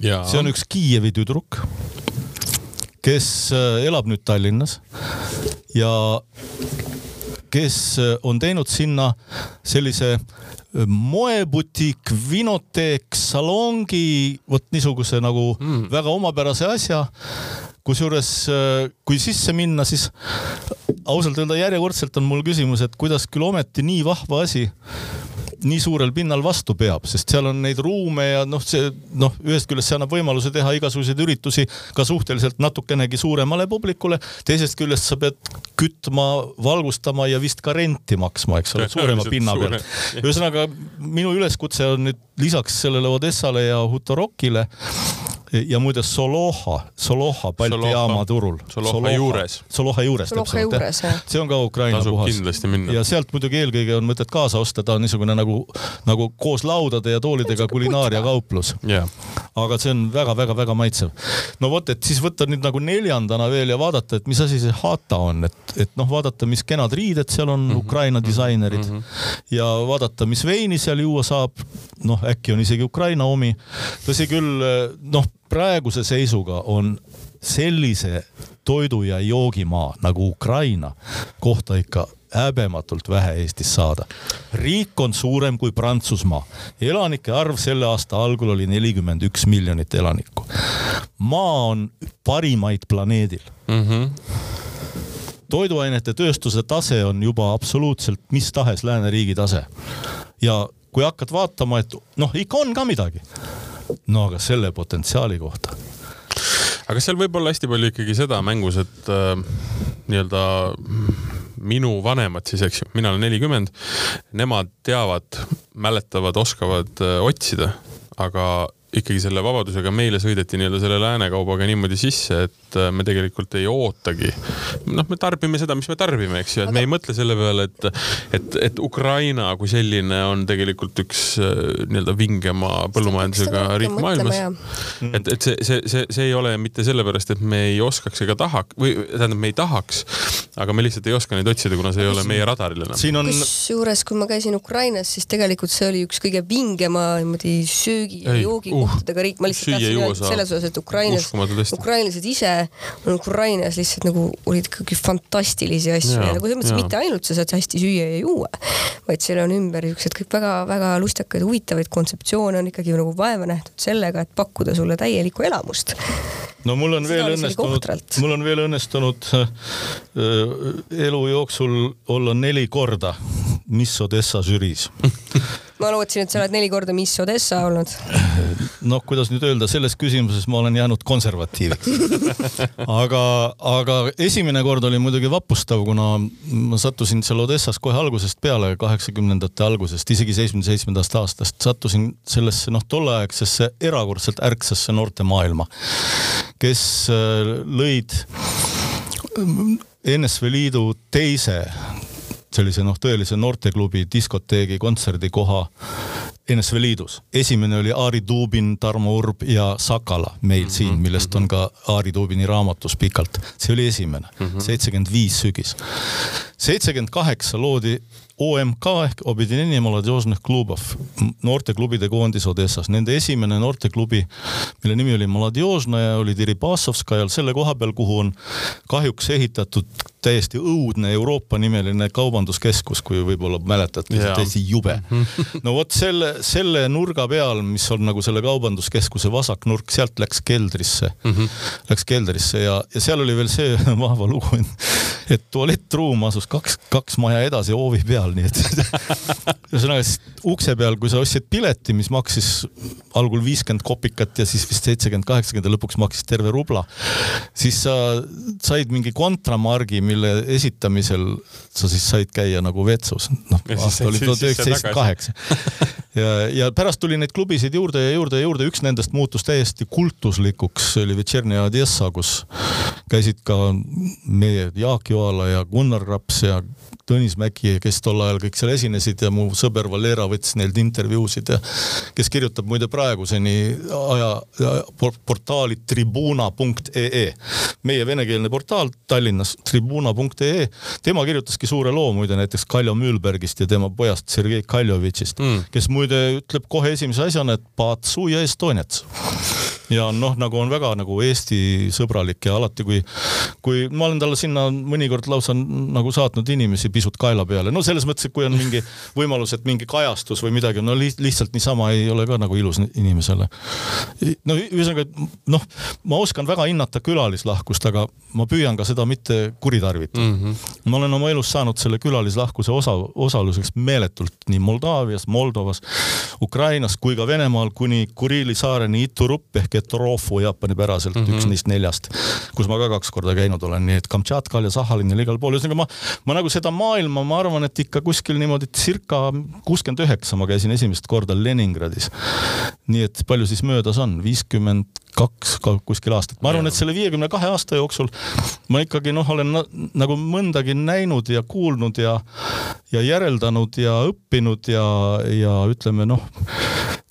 Speaker 2: see on üks Kiievi tüdruk, kes äh, elab nüüd Tallinnas ja kes äh, on teinud sinna sellise äh, moebutiik, vinoteek, salongi, vot niisuguse nagu mm. väga omapärase asja. kusjuures, kui sisse minna, siis ausalt öelda järjekordselt on mul küsimus, et kuidas küll ometi nii vahva asi nii suurel pinnal vastu peab, sest seal on neid ruume ja noh, see noh, ühest küljest see annab võimaluse teha igasuguseid üritusi ka suhteliselt natukenegi suuremale publikule. teisest küljest sa pead kütma, valgustama ja vist ka renti maksma, eks ole, suurema pinna peal. ühesõnaga minu üleskutse on nüüd lisaks sellele Odessale ja Hutorokile ja muide Soloha, Soloha Balti
Speaker 1: Soloha-
Speaker 2: jaama turul.
Speaker 1: Soloha juures.
Speaker 2: Soloha juures
Speaker 3: juures, jah.
Speaker 2: see on ka Ukraina
Speaker 1: tasub
Speaker 2: puhas.
Speaker 1: kindlasti minna.
Speaker 2: ja sealt muidugi eelkõige on mõtet kaasa osta, ta on niisugune nagu, nagu koos laudade ja toolidega kulinaariakauplus
Speaker 1: jah,
Speaker 2: aga see on väga-väga-väga maitsev. no vot, et siis võtta nüüd nagu neljandana veel ja vaadata, et mis asi see Hata on, et, et noh, vaadata, mis kenad riided seal on mm, -hmm. Ukraina disainerid mm -hmm. ja vaadata, mis veini seal juua saab. noh, äkki on isegi Ukraina omi. tõsi küll, noh, praeguse seisuga on sellise toidu ja joogimaa nagu Ukraina kohta ikka häbematult vähe Eestis saada. riik on suurem kui Prantsusmaa. elanike arv selle aasta algul oli nelikümmend üks miljonit elanikku. maa on parimaid planeedil toiduainete tööstuse tase on juba absoluutselt mis tahes lääneriigi tase. ja kui hakkad vaatama, et noh, ikka on ka midagi. No aga selle potentsiaali kohta.
Speaker 1: Aga seal võib olla hästi palju ikkagi seda mängus, et äh, nii-öelda minu vanemad siis, eks ju, mina olen nelikümmend, nemad teavad, mäletavad, oskavad äh, otsida, aga ikkagi selle vabadusega meile sõideti nii-öelda selle läänekaubaga niimoodi sisse, et äh, me tegelikult ei ootagi. noh, me tarbime seda, mis me tarbime, eks ju, et me ei mõtle selle peale, et, et, et Ukraina kui selline on tegelikult üks äh, nii-öelda vingema põllumajandusega riik maailmas. et, et see, see, see, see ei ole mitte sellepärast, et me ei oskaks ega tahaks või tähendab, me ei tahaks, aga me lihtsalt ei oska neid otsida, kuna see ei ole meie radaril enam.
Speaker 2: on
Speaker 3: kusjuures, kui ma käisin Ukrainas, siis tegelikult see oli üks kõige vingema niimoodi söögi ja
Speaker 1: Ei,
Speaker 3: joogi kohtadega riik. ma lihtsalt tahtsin öelda selles osas, et Ukrainas, ukrainlased ise on Ukrainas lihtsalt nagu olid ikkagi fantastilisi asju
Speaker 1: Jaa,
Speaker 3: ja nagu selles mõttes mitte ainult sa saad hästi süüa ja juua, vaid seal on ümber niisugused kõik väga-väga lustakaid, huvitavaid kontseptsioone on ikkagi nagu vaeva nähtud sellega, et pakkuda sulle täielikku elamust.
Speaker 2: no mul on
Speaker 3: Seda
Speaker 2: veel õnnestunud mul on veel õnnestunud äh, elu jooksul olla neli korda Miss Odessa žüriis.
Speaker 3: ma lootsin, et sa oled neli korda Miss Odessa olnud.
Speaker 2: noh, kuidas nüüd öelda, selles küsimuses ma olen jäänud konservatiiviks. aga, aga esimene kord oli muidugi vapustav, kuna ma sattusin seal Odessas kohe algusest peale, kaheksakümnendate algusest, isegi seitsmekümne seitsmendast aastast, sattusin sellesse noh, tolleaegsesse erakordselt ärksasse noortemaailma, kes äh, lõid NSV Liidu teise sellise noh, tõelise noorteklubi, diskoteegi, kontserdikoha NSV Liidus. esimene oli Aari Tuubin, Tarmo Urb ja Sakala meil siin, millest on ka Aari Tuubini raamatus pikalt. see oli esimene, seitsekümmend viis sügis. seitsekümmend kaheksa loodi OMK ehk Objedinjenje Molodjožnih Klubov, noorteklubide koondis Odessas. Nende esimene noorteklubi, mille nimi oli Molodjožnaja, oli Deribassovskajal selle koha peal, kuhu on kahjuks ehitatud täiesti õudne Euroopa nimeline kaubanduskeskus, kui võib-olla mäletate, täiesti jube. no vot selle, selle nurga peal, mis on nagu selle kaubanduskeskuse vasaknurk, sealt läks keldrisse mm, -hmm. läks keldrisse ja, ja seal oli veel see vahva lugu, et tualettruum asus kaks, kaks maja edasi hoovi peal, nii et ühesõnaga ukse peal, kui sa ostsid pileti, mis maksis algul viiskümmend kopikat ja siis vist seitsekümmend, kaheksakümmend ja lõpuks maksis terve rubla, siis sa said mingi kontramargi, mille esitamisel sa siis said käia nagu vetsus. noh, aasta oli tuhat üheksasada seitsekümmend kaheksa. ja, ja pärast tuli neid klubisid juurde ja juurde ja juurde, üks nendest muutus täiesti kultuslikuks, see oli Večernja Odessa, kus käisid ka meie Jaak Joala ja Gunnar Raps ja Tõnis Mäki, kes tol ajal kõik seal esinesid ja mu sõber Valera võttis neilt intervjuusid ja kes kirjutab muide praeguseni aja, aja por- portaali tribuna.ee. meie venekeelne portaal Tallinnas, tribuna.ee. tema kirjutaski suure loo muide näiteks Kaljo Müülbergist ja tema pojast Sergei Kaljovitšist
Speaker 1: Mm.
Speaker 2: kes muide ütleb kohe esimese asjana, et Patsu ja Estoniats ja noh, nagu on väga nagu Eesti sõbralik ja alati, kui, kui ma olen talle sinna mõnikord lausa nagu saatnud inimesi pisut kaela peale, no selles mõttes, et kui on mingi võimalus, et mingi kajastus või midagi, no li lihtsalt niisama ei ole ka nagu ilus inimesele. no ühesõnaga, noh, ma oskan väga hinnata külalislahkust, aga ma püüan ka seda mitte kuritarvitada mm. -hmm. ma olen oma elus saanud selle külalislahkuse osa, osaluseks meeletult nii Moldaavias, Moldovas, Ukrainas kui ka Venemaal kuni Kuriili saareni Iturupp ehk Etorofu jaapanipäraselt mm, -hmm. üks neist neljast, kus ma ka kaks korda käinud olen, nii et Kamtšatkal ja Sahalinil igal pool, ühesõnaga ma, ma nagu seda maailma, ma arvan, et ikka kuskil niimoodi circa kuuskümmend üheksa ma käisin esimest korda Leningradis. nii et palju siis möödas on, viiskümmend kaks kuskil aastat. ma arvan, et selle viiekümne kahe aasta jooksul ma ikkagi noh, olen na, nagu mõndagi näinud ja kuulnud ja, ja järeldanud ja õppinud ja, ja ütleme noh,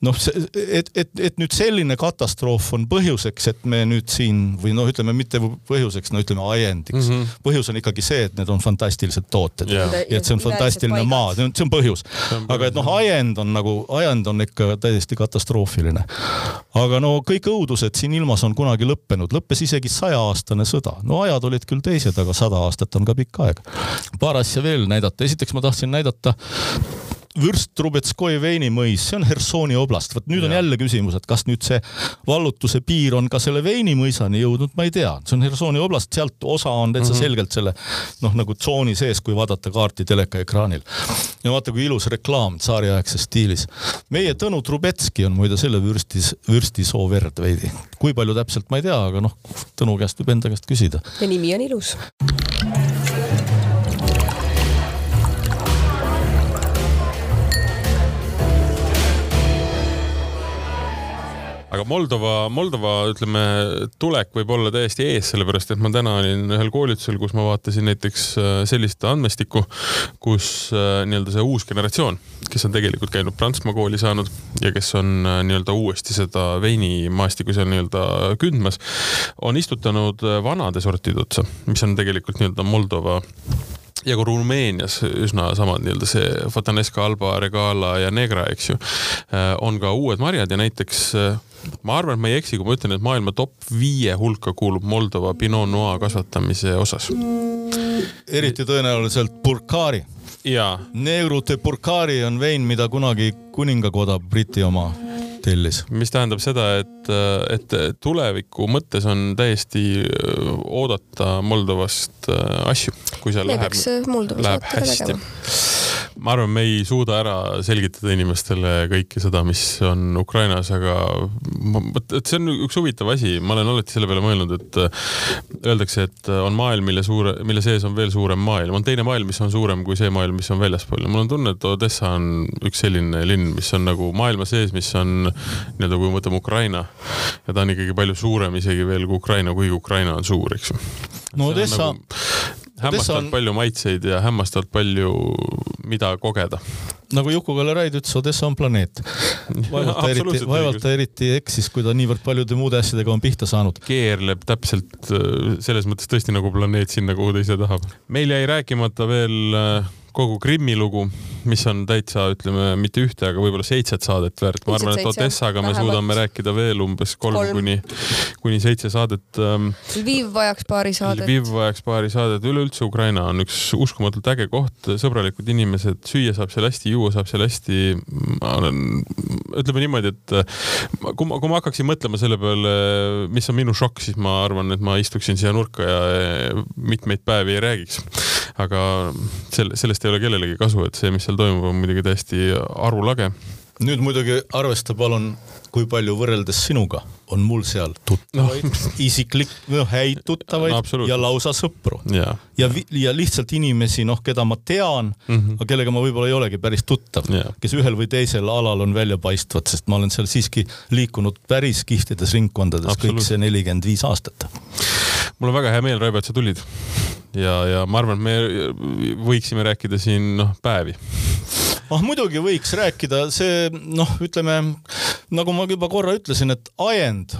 Speaker 2: noh, et, et, et nüüd selline katastroof on põhjuseks, et me nüüd siin või noh, ütleme mitte põhjuseks, no ütleme ajendiks mm. -hmm. põhjus on ikkagi see, et need on fantastilised tooted yeah. ja et see on fantastiline maa, see on, see on põhjus. aga et noh, ajend on nagu, ajend on ikka täiesti katastroofiline. aga no kõik õudused siin ilmas on kunagi lõppenud, lõppes isegi sajaaastane sõda. no ajad olid küll teised, aga sada aastat on ka pikk aeg. paar asja veel näidata, esiteks ma tahtsin näidata Vürst Trubetskoi veinimõis, see on Hersoni oblast. vot nüüd ja. on jälle küsimus, et kas nüüd see vallutuse piir on ka selle veinimõisani jõudnud, ma ei tea. see on Hersoni oblast, sealt osa on täitsa mm -hmm. selgelt selle noh, nagu tsooni sees, kui vaadata kaarti telekaekraanil. ja vaata, kui ilus reklaam tsaariaegses stiilis. meie Tõnu Trubetski on muide selle vürstis, vürstisoo verd veidi. kui palju täpselt, ma ei tea, aga noh, Tõnu käest võib enda käest küsida.
Speaker 3: ja nimi on ilus.
Speaker 1: Aga Moldova, Moldova ütleme, tulek võib olla täiesti ees, sellepärast et ma täna olin ühel koolitusel, kus ma vaatasin näiteks äh, sellist andmestikku, kus äh, nii-öelda see uus generatsioon, kes on tegelikult käinud Prantsusmaa kooli saanud ja kes on äh, nii-öelda uuesti seda veinimaastikku seal nii-öelda kündmas, on istutanud vanade sortide otsa, mis on tegelikult nii-öelda Moldova ja ka Rumeenias üsna samad nii-öelda see Fatanesca, Alba, Regala ja Negra, eks ju, on ka uued marjad ja näiteks ma arvan, et ma ei eksi, kui ma ütlen, et maailma top viie hulka kuulub Moldova Pinot Noir kasvatamise osas.
Speaker 2: eriti tõenäoliselt Burkari. Negrute Burkari on vein, mida kunagi kuningakoda Briti oma tellis.
Speaker 1: mis tähendab seda, et, et tuleviku mõttes on täiesti oodata Moldovast asju, kui seal
Speaker 3: me
Speaker 1: läheb, läheb hästi ma arvan, me ei suuda ära selgitada inimestele kõike seda, mis on Ukrainas, aga vot, see on üks huvitav asi, ma olen alati selle peale mõelnud, et äh, öeldakse, et on maailm, mille suure, mille sees on veel suurem maailm, on teine maailm, mis on suurem kui see maailm, mis on väljaspool. Ja mul on tunne, et Odessa on üks selline linn, mis on nagu maailma sees, mis on nii-öelda, kui me võtame Ukraina ja ta on ikkagi palju suurem isegi veel kui Ukraina, kuigi Ukraina on suur, eks ju.
Speaker 2: no Odessa nagu,
Speaker 1: hämmastavalt on... palju maitseid ja hämmastavalt palju, mida kogeda.
Speaker 2: nagu Juku-Kalle Raid ütles, Odessa on planeet. vaevalt ta eriti, vaevalt ta eriti eksis, kui ta niivõrd paljude muude asjadega on pihta saanud.
Speaker 1: keerleb täpselt äh, selles mõttes tõesti nagu planeet sinna, kuhu ta ise tahab. meil jäi rääkimata veel äh, kogu Krimmi lugu, mis on täitsa, ütleme, mitte ühte, aga võib-olla seitset saadet väärt. ma arvan, et Odessaga me suudame rääkida veel umbes kolm, kolm. kuni, kuni seitse saadet. Ähm,
Speaker 3: Lviv vajaks paari saadet.
Speaker 1: Lviv vajaks paari saadet, üleüldse Ukraina on üks uskumatult äge koht, sõbralikud inimesed, süüa saab seal hästi, juua saab seal hästi. ma olen, ütleme niimoodi, et kui ma, kui ma hakkaksin mõtlema selle peale, mis on minu šokk, siis ma arvan, et ma istuksin siia nurka ja mitmeid päevi ei räägiks. Aga selle, sellest ei ole kellelegi kasu, et see, mis seal toimub, on muidugi täiesti arulage.
Speaker 2: nüüd muidugi arvesta palun, kui palju võrreldes sinuga on mul seal tuttavaid no. isiklik, no häid tuttavaid no, ja lausa sõpru.
Speaker 1: ja,
Speaker 2: ja, ja lihtsalt inimesi, noh, keda ma tean mm, -hmm. aga kellega ma võib-olla ei olegi päris tuttav, kes ühel või teisel alal on väljapaistvad, sest ma olen seal siiski liikunud päris kihvtides ringkondades kõik see nelikümmend viis aastat.
Speaker 1: mul on väga hea meel, Raivo, et sa tulid ja, ja ma arvan, et me võiksime rääkida siin noh päevi
Speaker 2: ah muidugi võiks rääkida, see noh, ütleme nagu ma juba korra ütlesin, et ajend,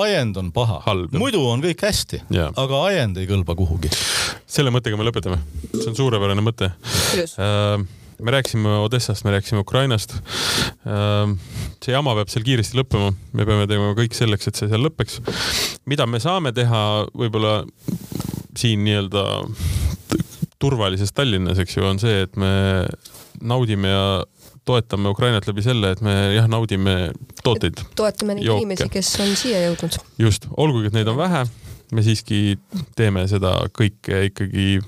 Speaker 2: ajend on paha. muidu on kõik hästi, aga ajend ei kõlba kuhugi.
Speaker 1: selle mõttega me lõpetame, see on suurepärane mõte. Äh, me rääkisime Odessast, me rääkisime Ukrainast. Äh, see jama peab seal kiiresti lõppema, me peame tegema kõik selleks, et see seal lõpeks. mida me saame teha, võib-olla siin nii-öelda turvalises Tallinnas, eks ju, on see, et me naudime ja toetame Ukrainat läbi selle, et me jah, naudime tooteid.
Speaker 3: toetame neid jooke. inimesi, kes on siia jõudnud.
Speaker 1: just, olgugi, et neid on vähe, me siiski teeme seda kõike ikkagi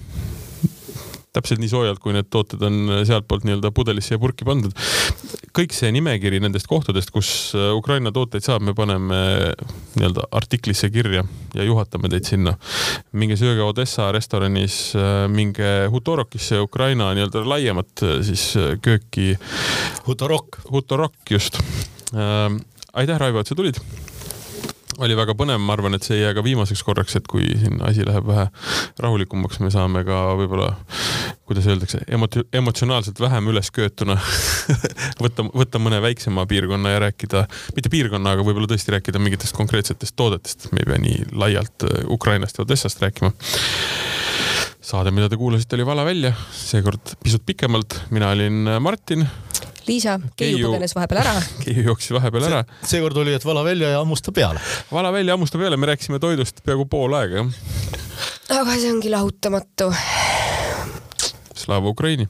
Speaker 1: täpselt nii soojalt, kui need tooted on sealtpoolt nii-öelda pudelisse ja purki pandud. kõik see nimekiri nendest kohtadest, kus äh, Ukraina tooteid saab, me paneme nii-öelda artiklisse kirja ja juhatame teid sinna. minge sööge Odessa restoranis, äh, minge Hutorokisse, Ukraina nii-öelda laiemat äh, siis kööki.
Speaker 2: Hutorok.
Speaker 1: Hutorok, just. aitäh, Raivo, et sa tulid oli väga põnev, ma arvan, et see ei jää ka viimaseks korraks, et kui siin asi läheb vähe rahulikumaks, me saame ka võib-olla, kuidas öeldakse, emot-, emotsionaalselt vähem ülesköetuna võtta, võtta mõne väiksema piirkonna ja rääkida, mitte piirkonna, aga võib-olla tõesti rääkida mingitest konkreetsetest toodetest, me ei pea nii laialt äh, Ukrainast ja Odessast rääkima. Saade, mida te kuulasite, oli Vala välja, seekord pisut pikemalt. mina olin äh, Martin
Speaker 3: Liisa, Keiu põgenes vahepeal ära.
Speaker 1: Keiu jooksis vahepeal ära.
Speaker 2: seekord oli, et vala välja ja hammusta peale.
Speaker 1: vala välja, hammusta peale, me rääkisime toidust peaaegu pool aega, jah.
Speaker 3: aga see ongi lahutamatu.
Speaker 1: Slava Ukraini